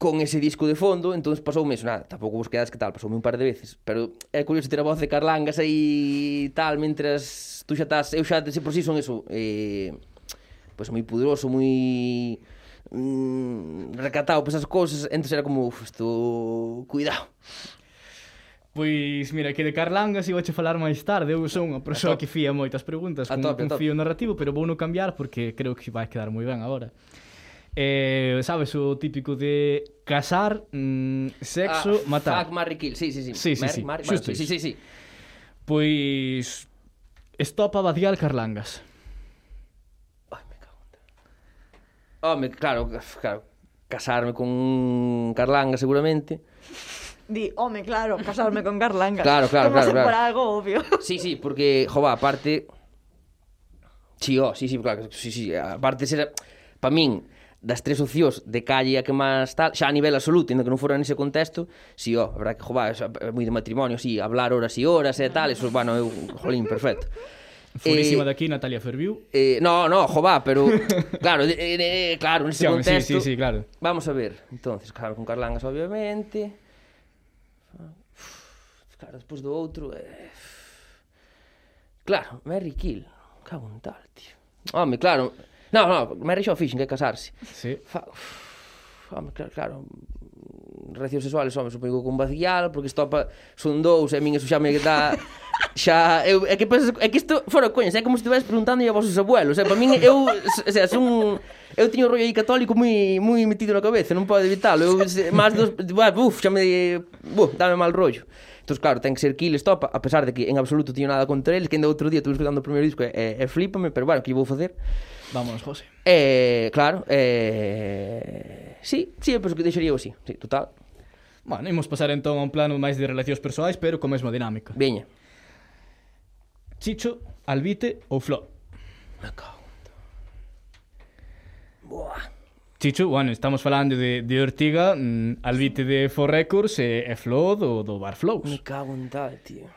con ese disco de fondo, entonces pasoume eso, nada, tampouco vos quedades que tal, pasoume un par de veces, pero é curioso ter a voz de Carlangas aí tal, mentras tú xa estás, eu xa de por si sí son eso, eh, pois pues, moi poderoso, moi mm, recatado por esas cousas, entonces era como, uf, isto, cuidado.
Pois, mira, que de Carlangas iba che falar máis tarde Eu son unha persoa que fía moitas preguntas
a
con,
tope, con
fío narrativo Pero vou non cambiar porque creo que vai quedar moi ben agora. Eh, sabes o típico de casar, mm, sexo,
ah,
matar.
Fuck, marry, kill. Sí, sí, sí.
Sí, sí, sí. Mar,
mar, sí, sí, sí.
Pois Estopa Badial Carlangas.
Ai, me cago en Home, claro, claro, casarme con Carlanga seguramente.
Di, home, claro, casarme con Carlanga.
Claro, claro, claro, claro.
por algo obvio.
Sí, sí, porque, jova, aparte... Sí, oh, sí, sí, claro, sí, sí, aparte ser, Pa min, das tres opcións de calle a que máis tal, xa a nivel absoluto, ainda que non fora nese contexto, si, oh, ó, verdad que jova, é moi de matrimonio, si, hablar horas e horas e tal, eso, bueno, eu, jolín, perfecto.
Furísima
eh,
aquí Natalia Ferviu.
Eh, no, no, jová, pero claro, eh, eh, claro, nese
sí, contexto. Sí, sí, sí, claro.
Vamos a ver. Entonces, claro, con Carlangas obviamente. Uf, claro, despois do outro, eh, Claro, Mary Kill. Cago en tal, tío. Home, claro, No, no, Mary o Fishing, que casarse.
Sí.
Fa... Uf, home, claro, claro relacións sexuales, home, supongo que con vacial, porque estopa son dous, e a min eso xa me dá xa, eu, é que pensas, é que isto fora coñas, é como se estiveres preguntando a vosos abuelos, é, para min eu, o sea, son eu teño o rollo aí católico moi moi metido na cabeza, non podo evitalo. Eu máis dos, bueno, uf, xa me buf, dame mal rollo. Entón, claro, ten que ser Kill Stop, a pesar de que en absoluto teño nada contra eles, que ainda outro día estuve escutando o primeiro disco e, e, e flipame, pero bueno, que vou facer?
Vámonos, José.
Eh, claro, eh... Sí, sí, pois pues, que deixaría así, sí, total.
Bueno, imos pasar entón a un plano máis de relacións persoais, pero con mesma dinámica.
Viña.
Chicho, Albite ou Flo?
Me cago. Boa.
Chicho, bueno, estamos falando de, de Ortiga, mm, Albite de For Records e, e Flo do, do Bar Flows.
Me cago en tal, tío.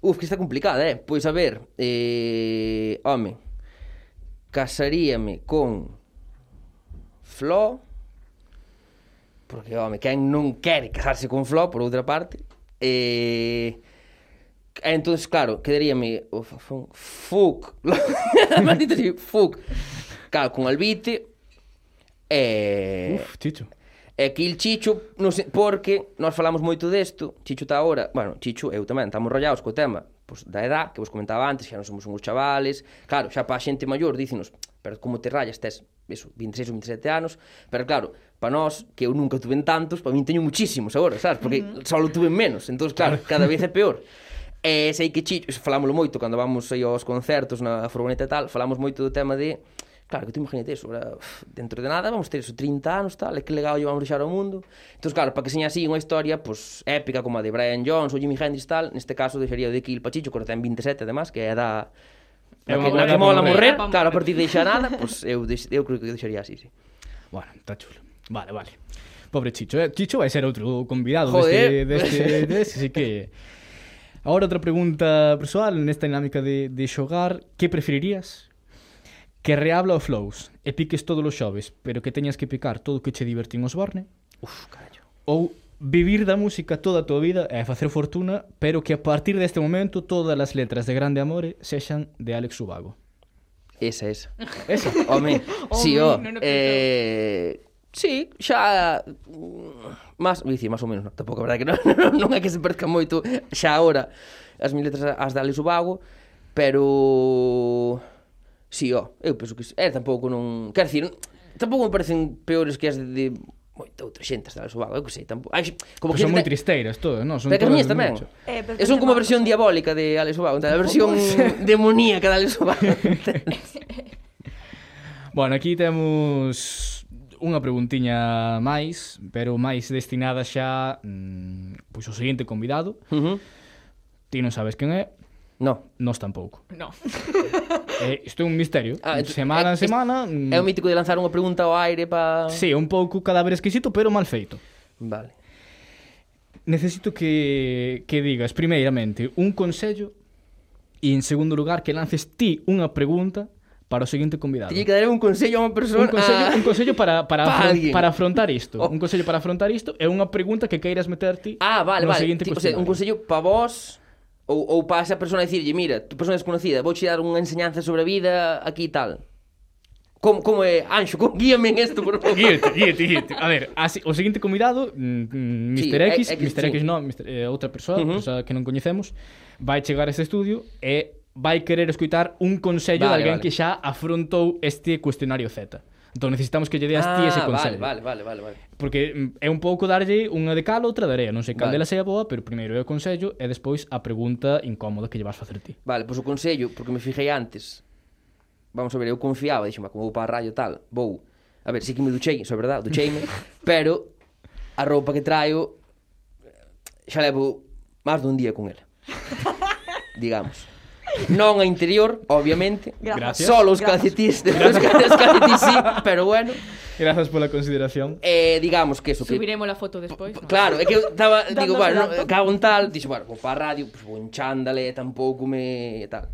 Uf, que está complicada, eh? Pois a ver, eh... home, casaríame con Flo, porque, home, quen non quere casarse con Flo, por outra parte, e... Eh, entón, claro, quedaríame o Fuc, maldito sí, Fuc, claro, con Albite, e...
Uf, Chicho.
E que el Chicho, non sei, porque nós falamos moito desto, Chicho está agora, bueno, Chicho, eu tamén, estamos rollados co tema, pois, da edad que vos comentaba antes, xa non somos uns chavales, claro, xa pa a xente maior dícinos, pero como te rayas tes eso, 26 ou 27 anos, pero claro, pa nós, que eu nunca tuve tantos, pa min teño muchísimos agora, sabes? Porque
uh
só tuve menos, entón claro, claro, cada vez é peor. E sei que Chicho, falámoslo moito cando vamos aí aos concertos na furgoneta e tal, falamos moito do tema de Claro, que tú imagínate eso, ahora, dentro de nada vamos ter eso, 30 anos, tal, e que legado llevamos deixar ao mundo. Entón, claro, para que seña así unha historia pues, épica como a de Brian Jones ou Jimi Hendrix, tal, neste caso deixaría o de Kill Pachicho, que ten 27, además, que é da... Na que, na que mola morrer, claro, a partir de deixar nada, pues, eu, deix, eu creo que deixaría así, sí.
Bueno, está chulo. Vale, vale. Pobre Chicho, eh? Chicho vai ser outro convidado
Joder.
deste, deste, deste, así que... Ahora outra pregunta persoal nesta dinámica de, de xogar, que preferirías? que reabla o flows e piques todos os xoves, pero que teñas que picar todo o que che divertín os Borne.
Uf, carallo.
Ou vivir da música toda a tua vida e facer fortuna, pero que a partir deste momento todas as letras de Grande Amore sexan de Alex Ubago.
Esa, esa.
Esa?
Home,
si, o...
No, eh... Sí, xa mm, máis, dicir, máis ou menos, non, tampouco a verdade que non, non, non é que se perca moito xa agora as mil letras as de Alex Ubago, pero Si, sí, ó, eu penso que é eh, tampouco non, quer dicir, tampouco me parecen peores que as de, de moita outra xente está o vago, eu que sei, tampouco. Ai, como
pues
que
son moi tristeiras todas, non? Son
pero
todas
tamén.
Mucho.
Eh, pero
son como a versión diabólica de Alex Vago, a versión demoníaca de Alex Ubago.
bueno, aquí temos unha preguntiña máis, pero máis destinada xa mm, pois o seguinte convidado.
Uh -huh.
Ti non sabes quen é,
No.
Nos tampouco.
No.
Eh, isto é un misterio.
Ah,
semana a
eh,
semana...
É mm. o mítico de lanzar unha pregunta ao aire para...
Sí, un pouco cadáver exquisito, pero mal feito.
Vale.
Necesito que, que digas, primeiramente, un consello e, en segundo lugar, que lances ti unha pregunta para o seguinte convidado.
Tiñe que dar un consello a unha persona...
Un consello,
ah,
un consello para, para,
pa
afron, para afrontar isto.
Oh.
Un consello para afrontar isto é unha pregunta que queiras meter ti
Ah, vale,
no
vale. Ti, o sea, un consello para vos Ou, ou pasa esa persona dicirlle, mira, tu persona desconocida, vou dar unha enseñanza sobre a vida aquí e tal. Como, como é, Anxo, como guíame en esto, por favor.
Guíete, guíete, guíete. A ver, así, o seguinte convidado, mm, mm Mr.
Sí,
X,
X,
Mr. X, sí. non, Mr., eh, outra persoa,
uh -huh.
persoa que non coñecemos, vai chegar a este estudio e vai querer escutar un consello
vale, de
alguén
vale.
que xa afrontou este cuestionario Z. Entón necesitamos que lle deas ah, ti ese consello.
Vale, vale, vale, vale.
Porque é un pouco darlle unha de cal, outra de area. Non sei cal
vale.
dela sea boa, pero primeiro é o consello e despois a pregunta incómoda que lle vas facer ti.
Vale, pois o consello, porque me fijei antes, vamos a ver, eu confiaba, dixo, como vou para a radio tal, vou, a ver, si sí que me duchei, iso é verdade, ducheime, pero a roupa que traio eh, xa levo máis dun día con ela. digamos non a interior, obviamente.
Gracias.
Solo os calcetís, os calcetís sí, pero bueno.
Grazas pola consideración.
Eh, digamos que eso que
Subiremos la foto despois. ¿no?
Claro, é que estaba digo, bueno, no, cago en tal, dixo, bueno, vou para a radio, pues, vou en chándale, tampouco me tal.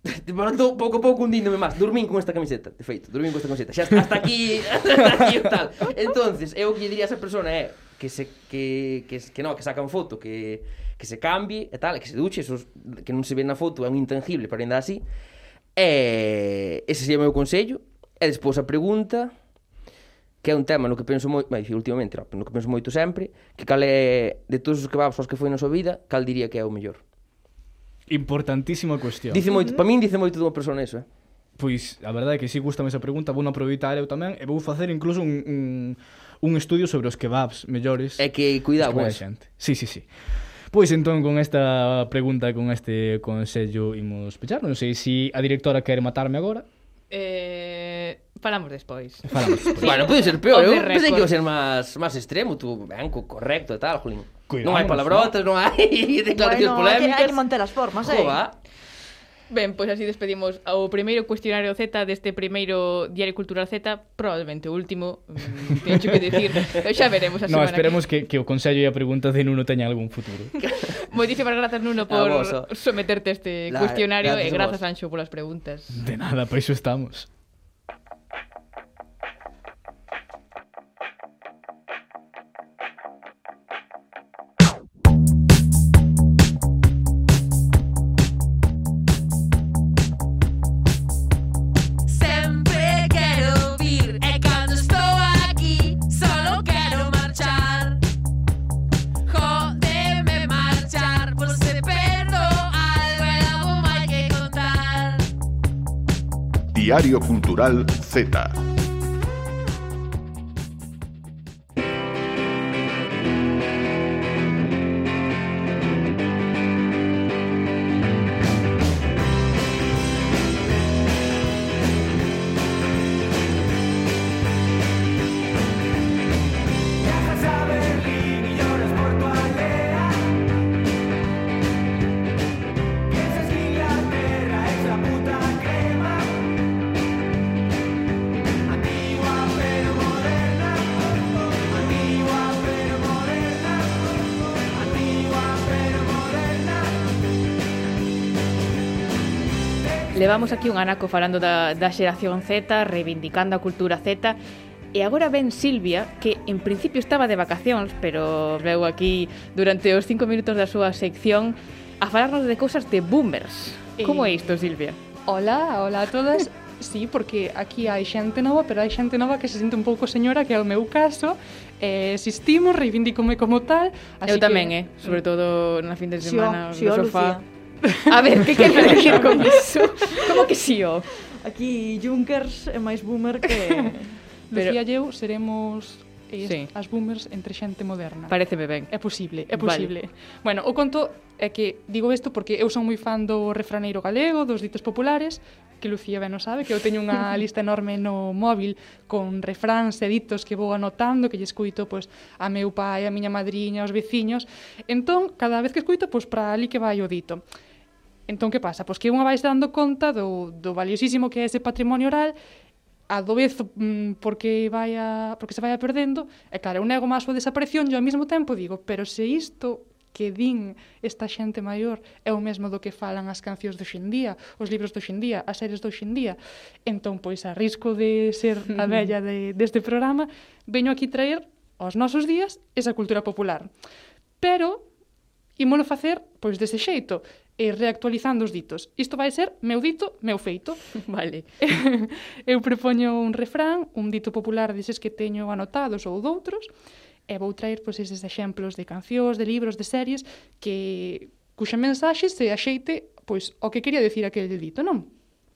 pouco a pouco hundíndome máis Dormín con esta camiseta, de feito Dormín con esta camiseta Xa hasta aquí, hasta aquí tal Entonces, eu que lle diría a esa persona é eh, Que se, que, que, que, no, que sacan foto Que que se cambie e tal, e que se duche, esos, que non se ve na foto, é un intangible, pero ainda así. E ese sería o meu consello. E despois a pregunta, que é un tema no que penso moi, máis últimamente, no, no que penso moito sempre, que cal é, de todos os kebabs aos que foi na súa vida, cal diría que é o mellor.
Importantísima cuestión.
Dice moito, para min dice moito dunha persoa eso, eh?
Pois, a verdade é que si sí, gustame esa pregunta, vou aproveitar eu tamén e vou facer incluso un, un, un estudio sobre os kebabs mellores.
É que cuidado, pois.
Xente. Sí, sí, sí. Pois entón con esta pregunta, con este consello imos pechar. Non sei se si a directora quere matarme agora.
Eh, falamos despois.
Falamos despois.
bueno, pode ser peor. Eu pensei que iba a ser máis máis extremo, tú, banco correcto e tal, Julín.
Cuidamos,
non hai palabrotas, non, non hai declaracións
bueno,
polémicas.
Bueno, hai que montar as formas, eh.
Ben, pois así despedimos ao primeiro cuestionario Z deste primeiro Diario Cultural Z, probablemente o último, mm, teño que dicir, xa veremos a semana.
No, esperemos que, que, o consello e a pregunta de Nuno teña algún futuro.
Moitísimas grazas, Nuno, por someterte a este
la,
cuestionario e grazas, Anxo, polas preguntas.
De nada, pois iso estamos.
Diario Cultural Z.
Levamos aquí un anaco falando da, da xeración Z, reivindicando a cultura Z, E agora ven Silvia, que en principio estaba de vacacións, pero veu aquí durante os cinco minutos da súa sección a falarnos de cousas de boomers. Eh, como é isto, Silvia?
Hola, hola a todas. sí, porque aquí hai xente nova, pero hai xente nova que se sente un pouco señora, que é o meu caso, eh, existimos, reivindícome como tal. Así
Eu tamén,
que...
eh, sobre eh. todo na fin de semana,
sí,
no
si
sofá.
Lucía.
A ver, que quero decir con iso? Como que si sí, o?
Aquí Junkers é máis boomer que...
Pero... Lucía eu seremos eh,
sí.
as boomers entre xente moderna.
Pareceme ben.
É posible, é posible. Vale. Bueno, o conto é que digo isto porque eu son moi fan do refraneiro galego, dos ditos populares, que Lucía ben o sabe, que eu teño unha lista enorme no móvil con refráns e ditos que vou anotando, que lle escuito pois, a meu pai, a miña madriña, aos veciños. Entón, cada vez que escuito, pois, para ali que vai o dito. Entón, que pasa? Pois que unha vais dando conta do, do valiosísimo que é ese patrimonio oral a do vez mm, porque vai a, porque se vai a perdendo, e claro, eu nego má súa desaparición, e ao mesmo tempo digo, pero se isto que din esta xente maior é o mesmo do que falan as cancións do xendía, os libros do xendía, as series do xendía. Entón, pois, a risco de ser a bella de, deste programa, veño aquí traer aos nosos días esa cultura popular. Pero, imolo facer, pois, dese xeito e reactualizando os ditos. Isto vai ser meu dito, meu feito.
Vale.
Eu propoño un refrán, un dito popular deses que teño anotados ou doutros, e vou traer pois, eses exemplos de cancións, de libros, de series que cuxa mensaxe se axeite pois o que quería decir aquele dito, non?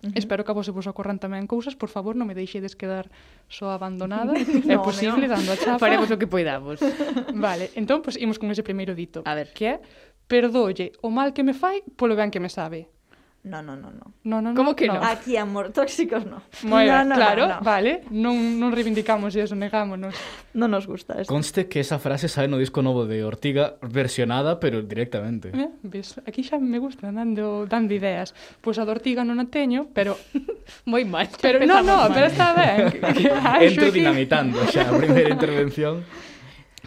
Uh -huh. Espero que a vos se vos ocorran tamén cousas, por favor, non me deixedes quedar só abandonada,
no, é
posible,
no.
dando a chapa.
Faremos o que poidamos.
Vale, entón, pois, imos con ese primeiro dito.
A ver.
Que é, perdolle o mal que me fai polo ben que me sabe.
No, no, no, no.
No, no, no.
Como que no? no?
Aquí amor tóxicos no.
Moi,
no, no,
claro,
no, no.
vale. Non, non reivindicamos eso, negámonos.
Non nos gusta eso.
Conste que esa frase sae no disco novo de Ortiga versionada, pero directamente.
Eh, ves, aquí xa me gusta dando dando ideas. Pois pues a de Ortiga non a teño, pero
moi mal.
Pero non, non, no, pero está ben.
Entro dinamitando xa a primeira intervención.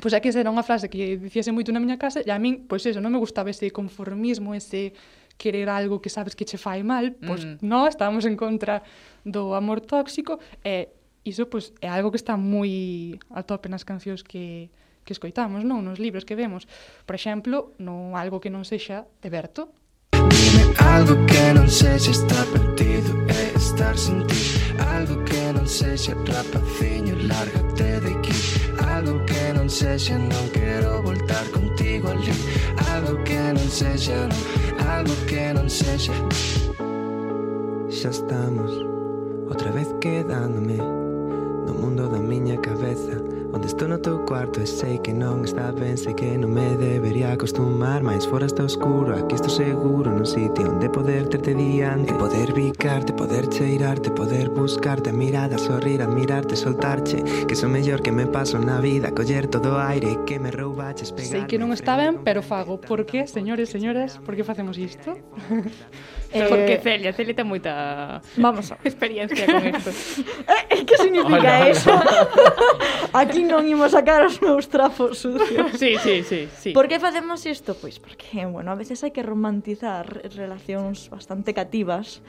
Pois é que esa era unha frase que dicíase moito na miña casa e a min, pois eso, non me gustaba ese conformismo, ese querer algo que sabes que che fai mal, pois
mm.
non estábamos en contra do amor tóxico e iso pois é algo que está moi a tope nas cancións que que escoitamos, non nos libros que vemos. Por exemplo, non algo que non sexa de Berto.
Dime algo que non sexa estar perdido e estar sin ti. Algo que non sexa rapaciño, lárgate de aquí. Algo que non sé se non quero voltar contigo ali Algo que non sexa, non, algo que non sexa Xa estamos, outra vez quedándome. Estou no teu cuarto e sei que non está ben Sei que non me debería acostumar Mais fora está oscuro, aquí estou seguro Nun sitio onde poder terte diante. E poder bicarte, poder cheirarte Poder buscarte a mirada, sorrir, admirarte Soltarche, que sou mellor que me paso na vida Coller todo o aire que me roubaches
Sei que non está ben, pero fago. Por que, señores, señoras, por que facemos isto?
Eh, porque Celia, Celia ten moita
Vamos a...
experiencia con isto
que significa
Hola.
eso? Aquí non imos sacar os meus trapos sucios.
Sí, sí, sí, sí.
Por que facemos isto? Pois porque, bueno, a veces hai que romantizar relacións bastante cativas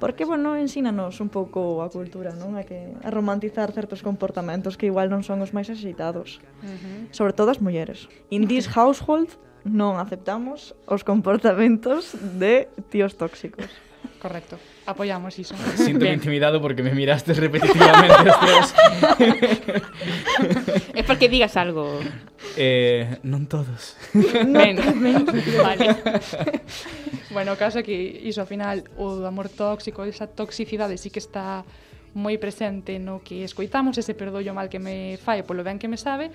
porque, bueno, ensínanos un pouco a cultura, non? A, que, a romantizar certos comportamentos que igual non son os máis axeitados. Uh -huh. Sobre todo as mulleres. In this household non aceptamos os comportamentos de tíos tóxicos.
Correcto. Apoyamos iso.
Sinto intimidado porque me miraste repetitivamente os tres.
é porque digas algo.
Eh, non todos.
Ben, ben. vale.
bueno, o caso é que iso, ao final, o amor tóxico, esa toxicidade sí que está moi presente no que escoitamos ese perdollo mal que me fai polo ben que me sabe,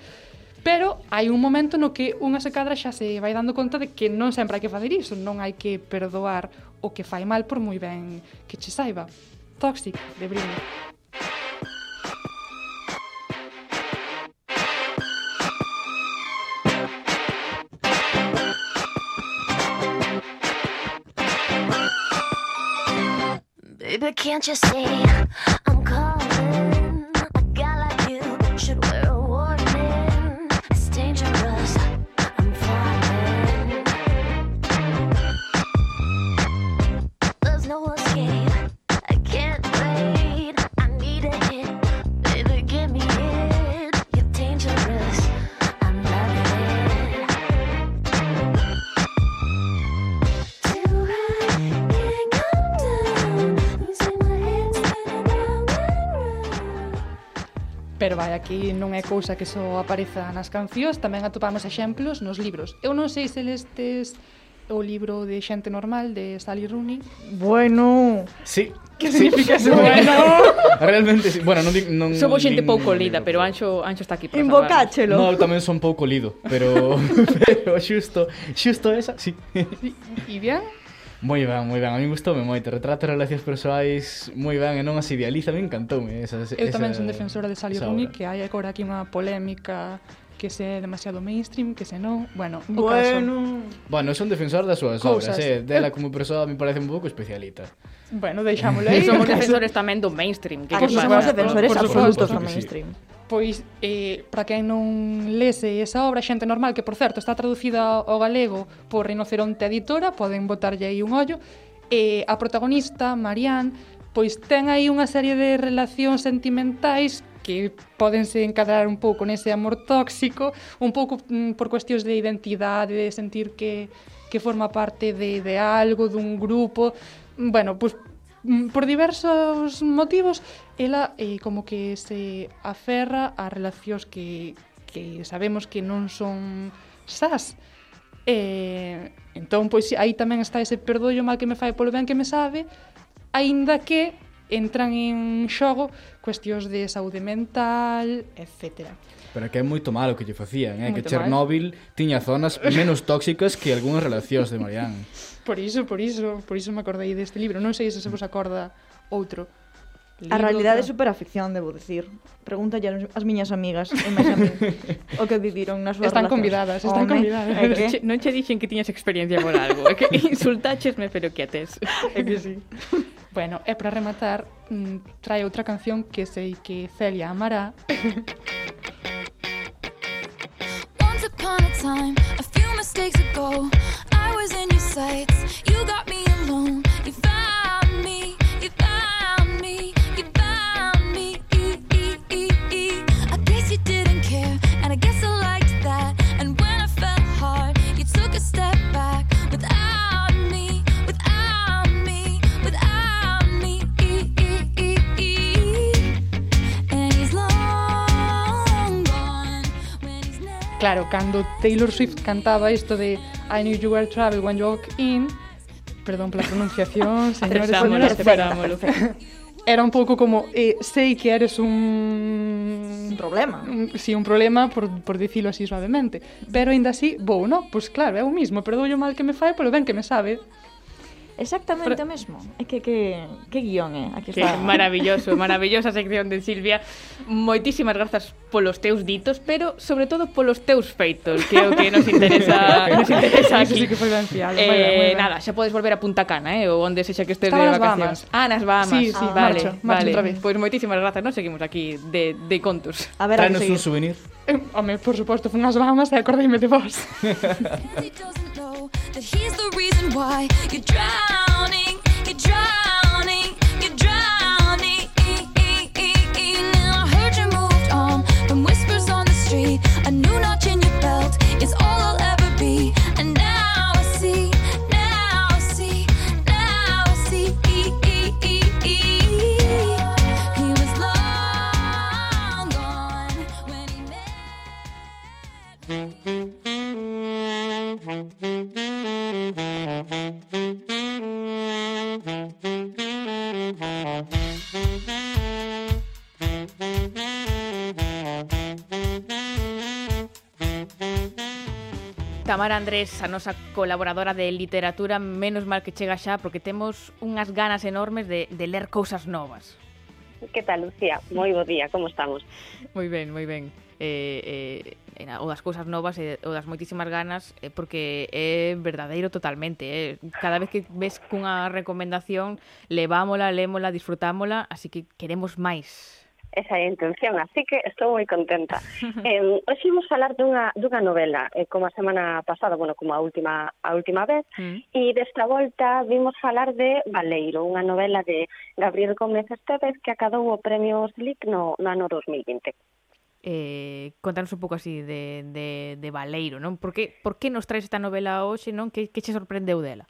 Pero hai un momento no que unha se cadra xa se vai dando conta de que non sempre hai que facer iso, non hai que perdoar o que fai mal por moi ben que che saiba. Toxic, de Britney.
Baby, can't you see I'm
Pero vai, aquí non é cousa que só apareza nas cancións, tamén atopamos exemplos nos libros. Eu non sei se lestes o libro de Xente Normal de Sally Rooney.
Bueno.
Sí.
Que significa sí. eso? Bueno.
Realmente sí. Bueno, non non
Somos xente pouco lida, pero Anxo Anxo está aquí para
Invocáchelo.
No, tamén son pouco lido, pero pero xusto, xusto esa, sí.
E sí. bien?
Moi ben, moi ben, a mí gustoume moito Retrata relacións persoais moi ben E non as idealiza, me encantoume esa, esa,
Eu tamén son defensora de Sally Rooney Que hai agora aquí unha polémica que se é demasiado mainstream, que se non, bueno, o
bueno. caso.
Bueno, son defensor das súas
Cousas.
obras, eh? dela como persoa me parece un pouco especialita.
Bueno, deixámolo aí.
somos defensores tamén do mainstream. Que
Aquí somos defensores absolutos do
mainstream. Sí
pois eh, para quen non lese esa obra, xente normal, que por certo está traducida ao galego por Rinoceronte Editora, poden botarlle aí un ollo, e eh, a protagonista, Marianne, pois ten aí unha serie de relacións sentimentais que podense encadrar un pouco nese amor tóxico, un pouco mm, por cuestións de identidade, de sentir que, que forma parte de, de algo, dun grupo, bueno, pois Mm, por diversos motivos, ela eh, como que se aferra a relacións que, que sabemos que non son sas. Eh, entón, pois aí tamén está ese perdollo mal que me fai polo ben que me sabe, aínda que entran en xogo cuestións de saúde mental, etc.
Pero que é moito malo que lle facían, eh?
Moito que
Chernóbil tiña zonas menos tóxicas que algunhas relacións de Marianne.
Por iso, por iso, por iso me acordei deste libro. Non sei se se vos acorda outro.
Libro, a realidade é super debo dicir. Pregúntalle as miñas amigas e máis a mí, o que viviron nas súas
Están
relacións.
convidadas, están
Home,
convidadas.
É que...
Che, non che dixen que tiñas experiencia por algo, é que insultáchesme, pero que ates.
É que sí. bueno, e para rematar, mm, trae outra canción que sei que Celia amará.
Once upon a time, a mistakes ago, I was in your sights. You got me alone. You found me. You found me.
claro, cando Taylor Swift cantaba isto de I knew you were trouble when you walk in, perdón pola pronunciación, señores, señores,
esperámolo.
Era un pouco como, eh, sei que eres un...
Un problema.
Un, sí, un problema, por, por dicilo así suavemente. Pero, ainda así, vou, no? Pois pues, claro, é o mismo, perdollo mal que me fai, pero ben que me sabe.
Exactamente o mesmo. É que, que, que guión é? Aquí
que
está.
maravilloso, maravillosa sección de Silvia. Moitísimas grazas polos teus ditos, pero sobre todo polos teus feitos, que é o que nos interesa, nos interesa aquí.
Eso sí que foi ancial.
Eh,
muy ben, muy ben.
nada, xa podes volver a Punta Cana, eh, ou onde sexa que estés
Estaba
de vacacións.
Bahamas.
Ah, nas Bahamas.
Sí, sí, ah.
vale,
marcho, marcho
vale.
Outra vez.
Pois pues moitísimas grazas, nos seguimos aquí de, de contos.
A ver,
Tranos un souvenir.
Eh, home, por suposto, fun as Bahamas e acordeime de vos.
that he's the reason why you're drowning, you're drowning, you're drowning. Now I heard you moved on from whispers on the street. A new notch in your belt is all I'll
Tamara Andrés, a nosa colaboradora de literatura, menos mal que chega xa, porque temos unhas ganas enormes de, de ler cousas novas.
Que tal, Lucía? Moi bo día, como estamos?
Moi ben, moi ben. Eh, eh, o das cousas novas e eh, o das moitísimas ganas eh, porque é verdadeiro totalmente eh. cada vez que ves cunha recomendación levámola, lémola, disfrutámola así que queremos máis
esa é a intención, así que estou moi contenta. eh, hoxe imos falar dunha, dunha novela, eh, como a semana pasada, bueno, como a última, a última vez, mm. e desta volta vimos falar de Valeiro, unha novela de Gabriel Gómez Esteves que acadou o premio Slick no, no ano 2020.
Eh, contanos un pouco así de, de, de Valeiro, non? Por que, por que nos traes esta novela hoxe, non? Que, que che sorprendeu dela?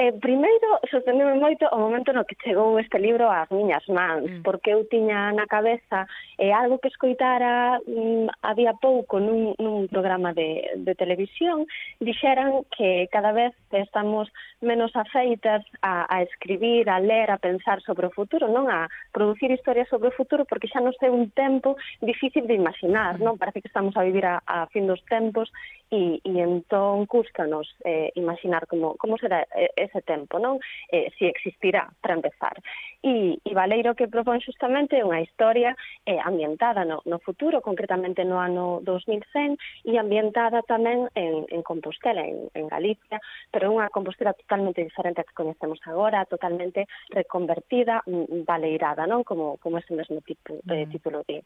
Eh, primeiro, sosteneme moito o momento no que chegou este libro ás miñas mans, mm. porque eu tiña na cabeza eh, algo que escoitara mm, había pouco nun, nun programa de, de televisión, dixeran que cada vez estamos menos afeitas a, a escribir, a ler, a pensar sobre o futuro, non a producir historias sobre o futuro, porque xa nos é un tempo difícil de imaginar, mm. non? Parece que estamos a vivir a, a fin dos tempos e, e entón cúscanos eh, imaginar como, como será eh, ese tempo, non? Eh, si existirá, para empezar. E, e Valeiro que propón justamente unha historia eh, ambientada no, no futuro, concretamente no ano 2100, e ambientada tamén en, en Compostela, en, en Galicia, pero unha Compostela totalmente diferente a que coñecemos agora, totalmente reconvertida, valeirada, non? Como, como ese mesmo tipo, eh, mm. título de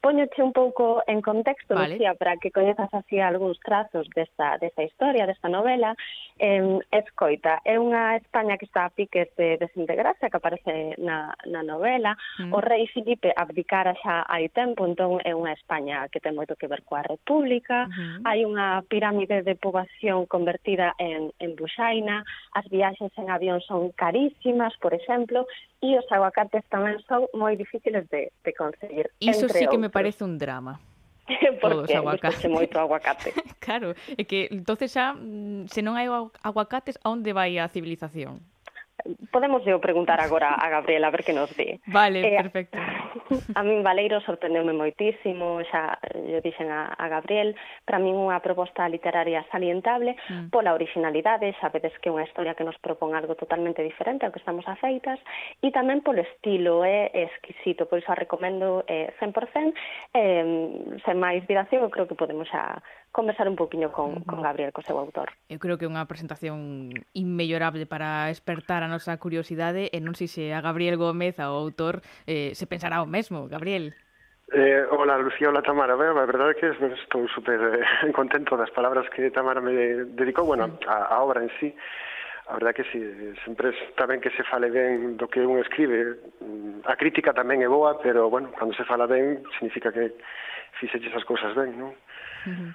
poñoche un pouco en contexto,
vale.
Lucía, para que coñezas así algúns trazos desta, desta historia, desta novela. Eh, escoita, é unha España que está a piques de desintegrarse, que aparece na, na novela.
Mm.
O rei Filipe abdicara xa hai tempo, entón é unha España que ten moito que ver coa República.
Mm.
Hai unha pirámide de poboación convertida en, en Buxaina. As viaxes en avión son carísimas, por exemplo, e os aguacates tamén son moi difíciles de, de conseguir.
Iso sí que que
me
parece un drama.
Porque
Todos,
aguacate. moito aguacate.
claro, é que entonces xa mm, se non hai aguacates, a onde vai a civilización?
Podemos eu preguntar agora a Gabriela a ver que nos di.
Vale,
eh,
perfecto.
A min Valeiro sorprendeume moitísimo, xa lle dixen a, a Gabriel, para min unha proposta literaria salientable
mm.
pola originalidade, sabedes que é unha historia que nos propón algo totalmente diferente ao que estamos afeitas, e tamén polo estilo é eh, exquisito, por iso a recomendo eh, 100%, eh, sen máis dilación, eu creo que podemos xa conversar un poquinho con, mm-hmm. con Gabriel, co seu autor.
Eu creo que é unha presentación inmellorable para despertar a nosa curiosidade e non sei se a Gabriel Gómez, ao autor, eh, se pensará o mesmo. Gabriel.
Eh, hola Lucía, hola Tamara. Bueno, a verdade é que estou super eh, contento das palabras que Tamara me dedicou, bueno, a, a obra en sí. A verdade que sí, sempre está ben que se fale ben do que un escribe. Mm, a crítica tamén é boa, pero, bueno, cando se fala ben, significa que fixeche esas cousas ben, non? Uh -huh.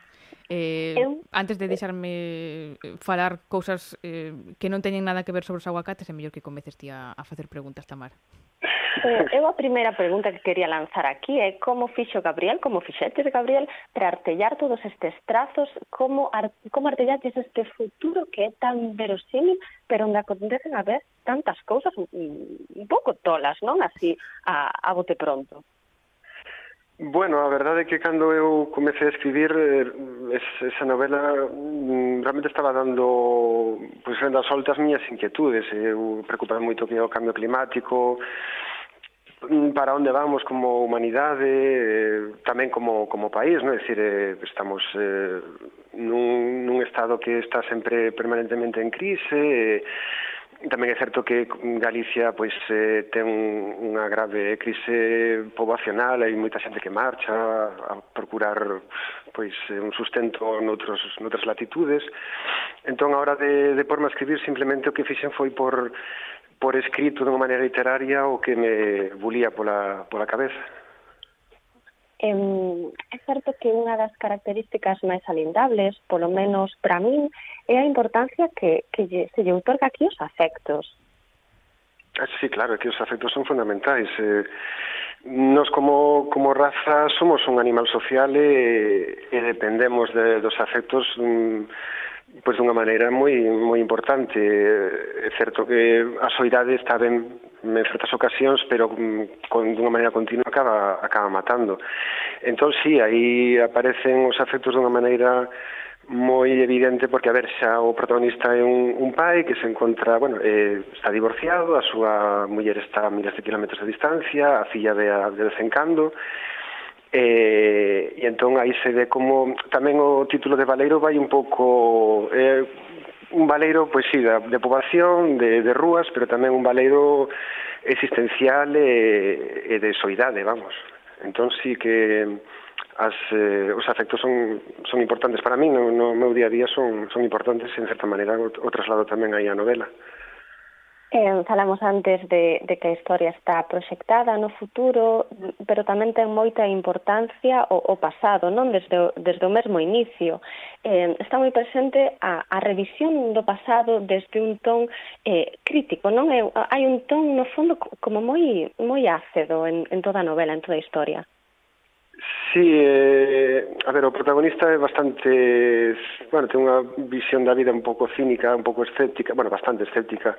Eh, eu, antes de deixarme eh, falar cousas eh, que non teñen nada que ver sobre os aguacates, é mellor que comeces ti a, a facer preguntas, Tamar.
Eh, eu a primeira pregunta que quería lanzar aquí é como fixo Gabriel, como fixetes Gabriel, para artellar todos estes trazos, como, ar, como artellaches este futuro que é tan verosímil, pero onde acontecen a ver tantas cousas un, un pouco tolas, non? Así, a, a bote pronto.
Bueno, a verdade é que cando eu comecei a escribir eh, esa novela mm, realmente estaba dando pois, renda solta as miñas inquietudes. Eu preocupaba moito que o cambio climático, mm, para onde vamos como humanidade, eh, tamén como, como país, non? É dicir, eh, estamos eh, nun, nun estado que está sempre permanentemente en crise, eh, Tamén é certo que Galicia pois eh, ten unha grave crise poboacional, hai moita xente que marcha a procurar pois eh, un sustento noutros, noutras latitudes. Entón, a hora de, de porme a escribir, simplemente o que fixen foi por por escrito de unha maneira literaria o que me bulía pola, pola cabeza.
Eh, é certo que unha das características máis alindables, polo menos para min, é a importancia que, que lle, se lle outorga aquí os afectos.
Ah, sí, claro, que os afectos son fundamentais. Eh, nos como, como raza somos un animal social e, e dependemos de, dos afectos mm, pois dunha maneira moi moi importante. Eh, é certo que a soidade está ben en certas ocasións, pero mm, con dunha maneira continua acaba acaba matando. Entón si, sí, aí aparecen os afectos dunha maneira moi evidente porque a ver xa o protagonista é un, un pai que se encontra, bueno, eh, está divorciado, a súa muller está a miles de kilómetros de distancia, a filla ve a de vez en cando, e, e entón aí se ve como tamén o título de Valeiro vai un pouco eh, un valeiro pois si, sí, da, de poboación, de, de rúas, pero tamén un valeiro existencial e, e de soidade, vamos. Entón sí que as, eh, os afectos son, son importantes para mí, no, no meu día a día son, son importantes, en certa maneira o, o traslado tamén aí a novela.
Eh, falamos antes de, de que a historia está proxectada no futuro, pero tamén ten moita importancia o, o pasado, non desde o, desde o mesmo inicio. Eh, está moi presente a, a revisión do pasado desde un ton eh, crítico, non é hai un ton no fondo como moi moi ácido en, en toda a novela, en toda a historia.
Sí, eh, a ver, o protagonista é bastante, bueno, ten unha visión da vida un pouco cínica, un pouco escéptica, bueno, bastante escéptica,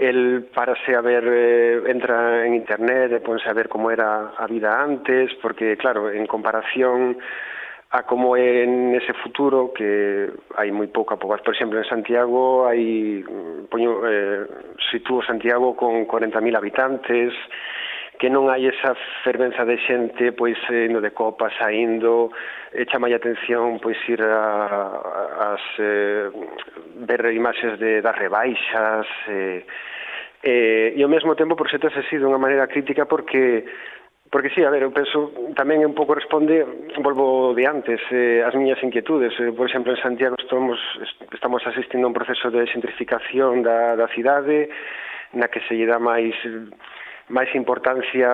El parase a ver, eh, entra en internet ponse a ver como era a vida antes, porque, claro, en comparación a como é nese futuro que hai moi pouca poboación. Por exemplo, en Santiago hai mm, poño eh, Santiago con 40.000 habitantes, que non hai esa fervenza de xente pois eh, de copa saindo e chama a atención pois ir a, as eh, ver imaxes de, das rebaixas eh, eh, e ao mesmo tempo por certo se sido unha maneira crítica porque Porque sí, a ver, eu penso tamén un pouco responde, volvo de antes, eh, as miñas inquietudes. Eh, por exemplo, en Santiago estamos, estamos asistindo a un proceso de xentrificación da, da cidade, na que se lle dá máis eh, máis importancia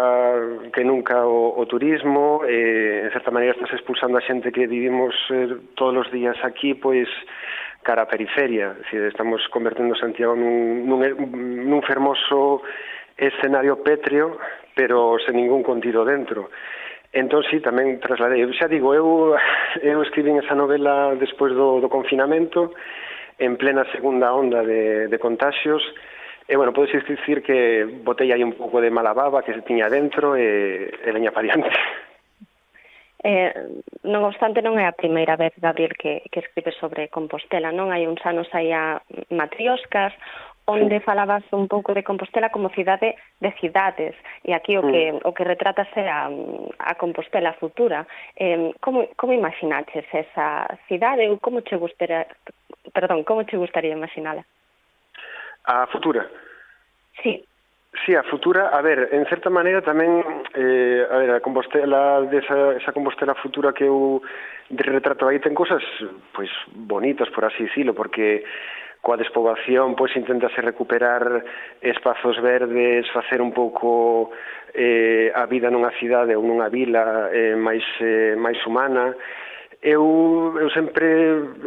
que nunca o, o turismo, eh, en certa maneira estás expulsando a xente que vivimos eh, todos os días aquí, pois cara a periferia, si estamos convertendo Santiago nun, nun, nun fermoso escenario pétreo, pero sen ningún contido dentro. Entón, sí, tamén trasladei. Eu xa digo, eu, eu escribín esa novela despois do, do confinamento, en plena segunda onda de, de contagios, E, bueno, podes dicir que botei aí un pouco de mala baba que se tiña dentro e, e leña para diante.
Eh, non obstante, non é a primeira vez, Gabriel, que, que escribe sobre Compostela, non? Hai uns anos aí a matrioscas, onde falabas un pouco de Compostela como cidade de cidades, e aquí o que, mm. o que retrata é a, a Compostela futura. Eh, como, como imaginaches esa cidade ou como che gustaría, perdón, como che gustaría imaginala?
A futura?
Sí.
Sí, a futura, a ver, en certa maneira tamén, eh, a ver, a Compostela, desa, esa Compostela futura que eu retrato aí ten cousas, pois, bonitas, por así dicilo, porque coa despobación, pois, intentase recuperar espazos verdes, facer un pouco eh, a vida nunha cidade ou nunha vila eh, máis, eh, máis humana, Eu, eu sempre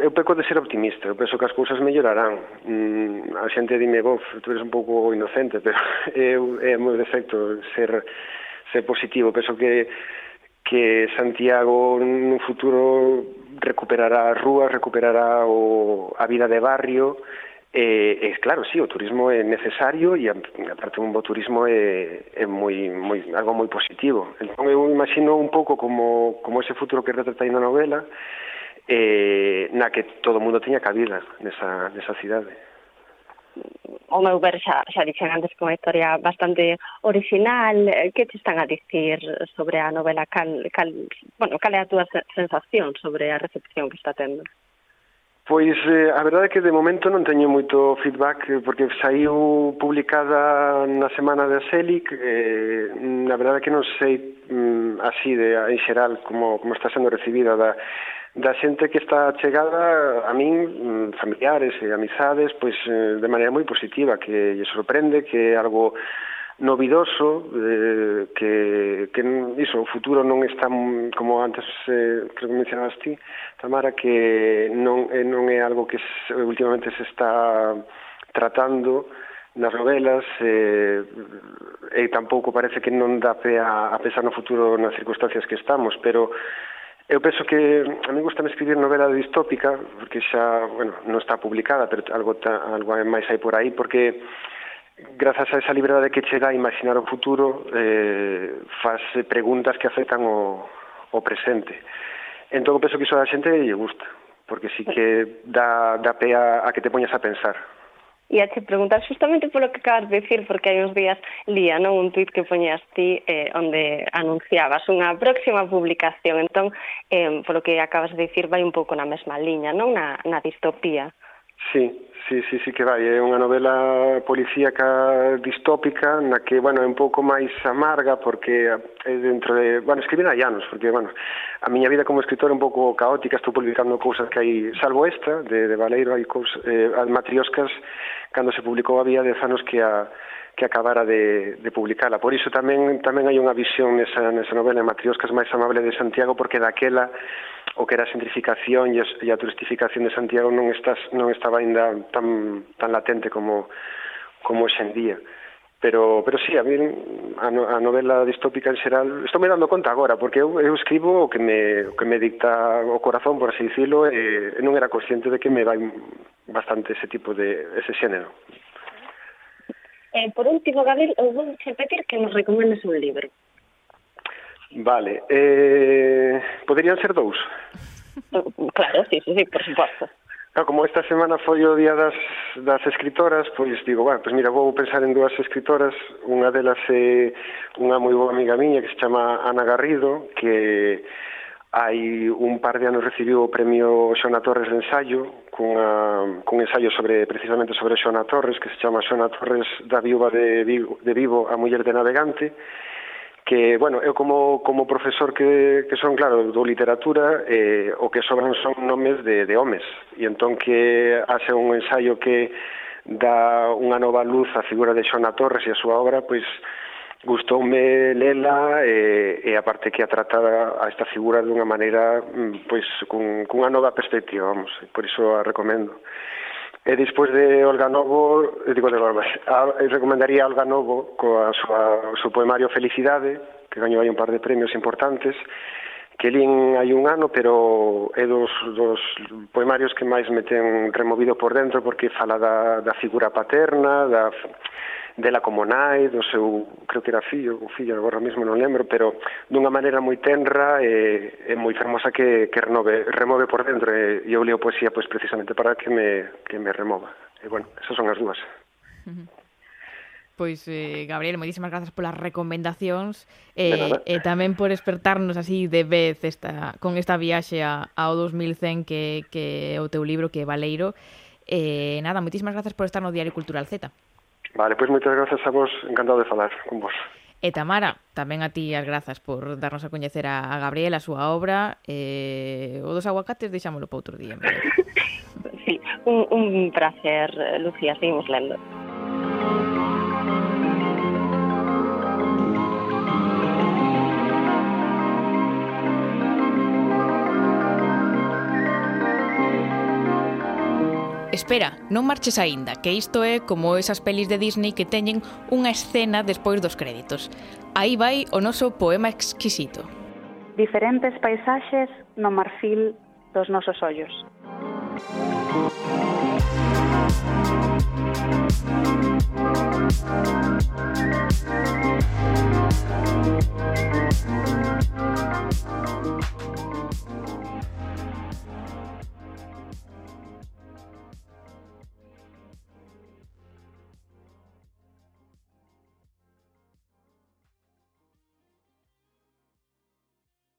eu peco de ser optimista, eu penso que as cousas mellorarán. Mm, a xente dime, "Bof, tú eres un pouco inocente", pero eu é meu defecto ser ser positivo, penso que que Santiago nun futuro recuperará as rúas, recuperará o, a vida de barrio, Eh, e, e claro, sí, o turismo é necesario e aparte un bo turismo é, é moi, moi, algo moi positivo. Entón eu imagino un pouco como, como ese futuro que retrata aí na novela eh, na que todo o mundo teña cabida nesa, nesa cidade.
O meu ver xa, xa dixen antes que unha historia bastante original. Que te están a dicir sobre a novela? Cal, cal, bueno, cal é a túa sensación sobre a recepción que está tendo?
Pois eh, a verdade é que de momento non teño moito feedback eh, porque saiu publicada na semana de Selic eh, a verdade é que non sei mm, así de, en xeral como, como está sendo recibida da, da xente que está chegada a min, mm, familiares e amizades, pois de maneira moi positiva, que lle sorprende que algo novidoso eh, que, que iso, o futuro non está como antes eh, creo que mencionabas ti Tamara que non, eh, non é algo que se, últimamente se está tratando nas novelas eh, e tampouco parece que non dá pe a, a pensar no futuro nas circunstancias que estamos pero Eu penso que a mí gustame escribir novela distópica, porque xa, bueno, non está publicada, pero algo, ta, algo máis hai por aí, porque grazas a esa liberdade que chega a imaginar o futuro, eh, faz preguntas que afectan o, o presente. Entón, penso que iso a xente lle gusta, porque sí que dá, dá pé a, a que te poñas a pensar.
E a che preguntar justamente polo que acabas de decir, porque hai uns días lía non un tuit que poñeas ti eh, onde anunciabas unha próxima publicación. Entón, eh, polo que acabas de dicir, vai un pouco na mesma liña, non na, na distopía.
Sí, sí, sí, sí que vai, é unha novela policíaca distópica na que, bueno, é un pouco máis amarga porque é dentro de, bueno, escribir hai anos, porque, bueno, a miña vida como escritor é un pouco caótica, estou publicando cousas que hai, salvo esta, de, de Valeiro, hai cousas, eh, as matrioscas, cando se publicou había dez anos que a, que acabara de, de publicala. Por iso tamén tamén hai unha visión nesa, nesa novela de Matrioscas máis amable de Santiago, porque daquela o que era a centrificación e a turistificación de Santiago non estás, non estaba aínda tan, tan latente como, como hoxe en día. Pero, pero sí, a mí a, no, a novela distópica en xeral estou me dando conta agora, porque eu, eu escribo o que, me, o que me dicta o corazón, por así dicilo, e, e non era consciente de que me vai bastante ese tipo de ese xénero.
Eh, por último, Gabriel, eu vou repetir que nos recomendes un libro.
Vale, eh, poderían ser dous?
Claro, sí, sí, sí, por suposto.
Claro, ah, como esta semana foi o día das, das escritoras, pois digo, bueno, pois mira, vou pensar en dúas escritoras, unha delas é unha moi boa amiga miña que se chama Ana Garrido, que hai un par de anos recibiu o premio Xona Torres de ensaio, cunha, cun ensaio sobre precisamente sobre Xona Torres, que se chama Xona Torres da viúva de Vigo, de Vivo a muller de navegante, que, bueno, eu como, como profesor que, que son, claro, do literatura, eh, o que sobran son nomes de, de homes, e entón que hace un ensaio que dá unha nova luz á figura de Xona Torres e a súa obra, pois gustoume lela eh, e, e aparte que a tratada a esta figura dunha maneira mm, pois cun, cunha nova perspectiva, vamos, por iso a recomendo. E despois de Olga Novo, eh, digo de Olga, ah, eu eh, recomendaría a Olga Novo coa súa, o seu poemario Felicidade, que gañou hai un par de premios importantes, que lín hai un ano, pero é dos, dos poemarios que máis me ten removido por dentro porque fala da, da figura paterna, da, dela como nai, do seu, creo que era fillo, o fillo agora mesmo non lembro, pero dunha maneira moi tenra e, e moi fermosa que, que renove, remove por dentro e, e eu leo poesía pois, precisamente para que me, que me remova. E bueno, esas son as dúas.
Pois, eh, Gabriel, moitísimas grazas polas recomendacións e
eh,
eh, tamén por despertarnos así de vez esta, con esta viaxe a, ao 2100 que, que o teu libro que é Valeiro. Eh, nada, moitísimas grazas por estar no Diario Cultural Z.
Vale, pois moitas grazas a vos, encantado de falar con vos.
E Tamara, tamén a ti as grazas por darnos a coñecer a, a Gabriel, a súa obra. Eh, o dos aguacates deixámolo para outro día.
sí, un, un placer, Lucía, seguimos lendo.
Espera, non marches aínda, que isto é como esas pelis de Disney que teñen unha escena despois dos créditos. Aí vai o noso poema exquisito.
Diferentes paisaxes no marfil dos nosos ollos.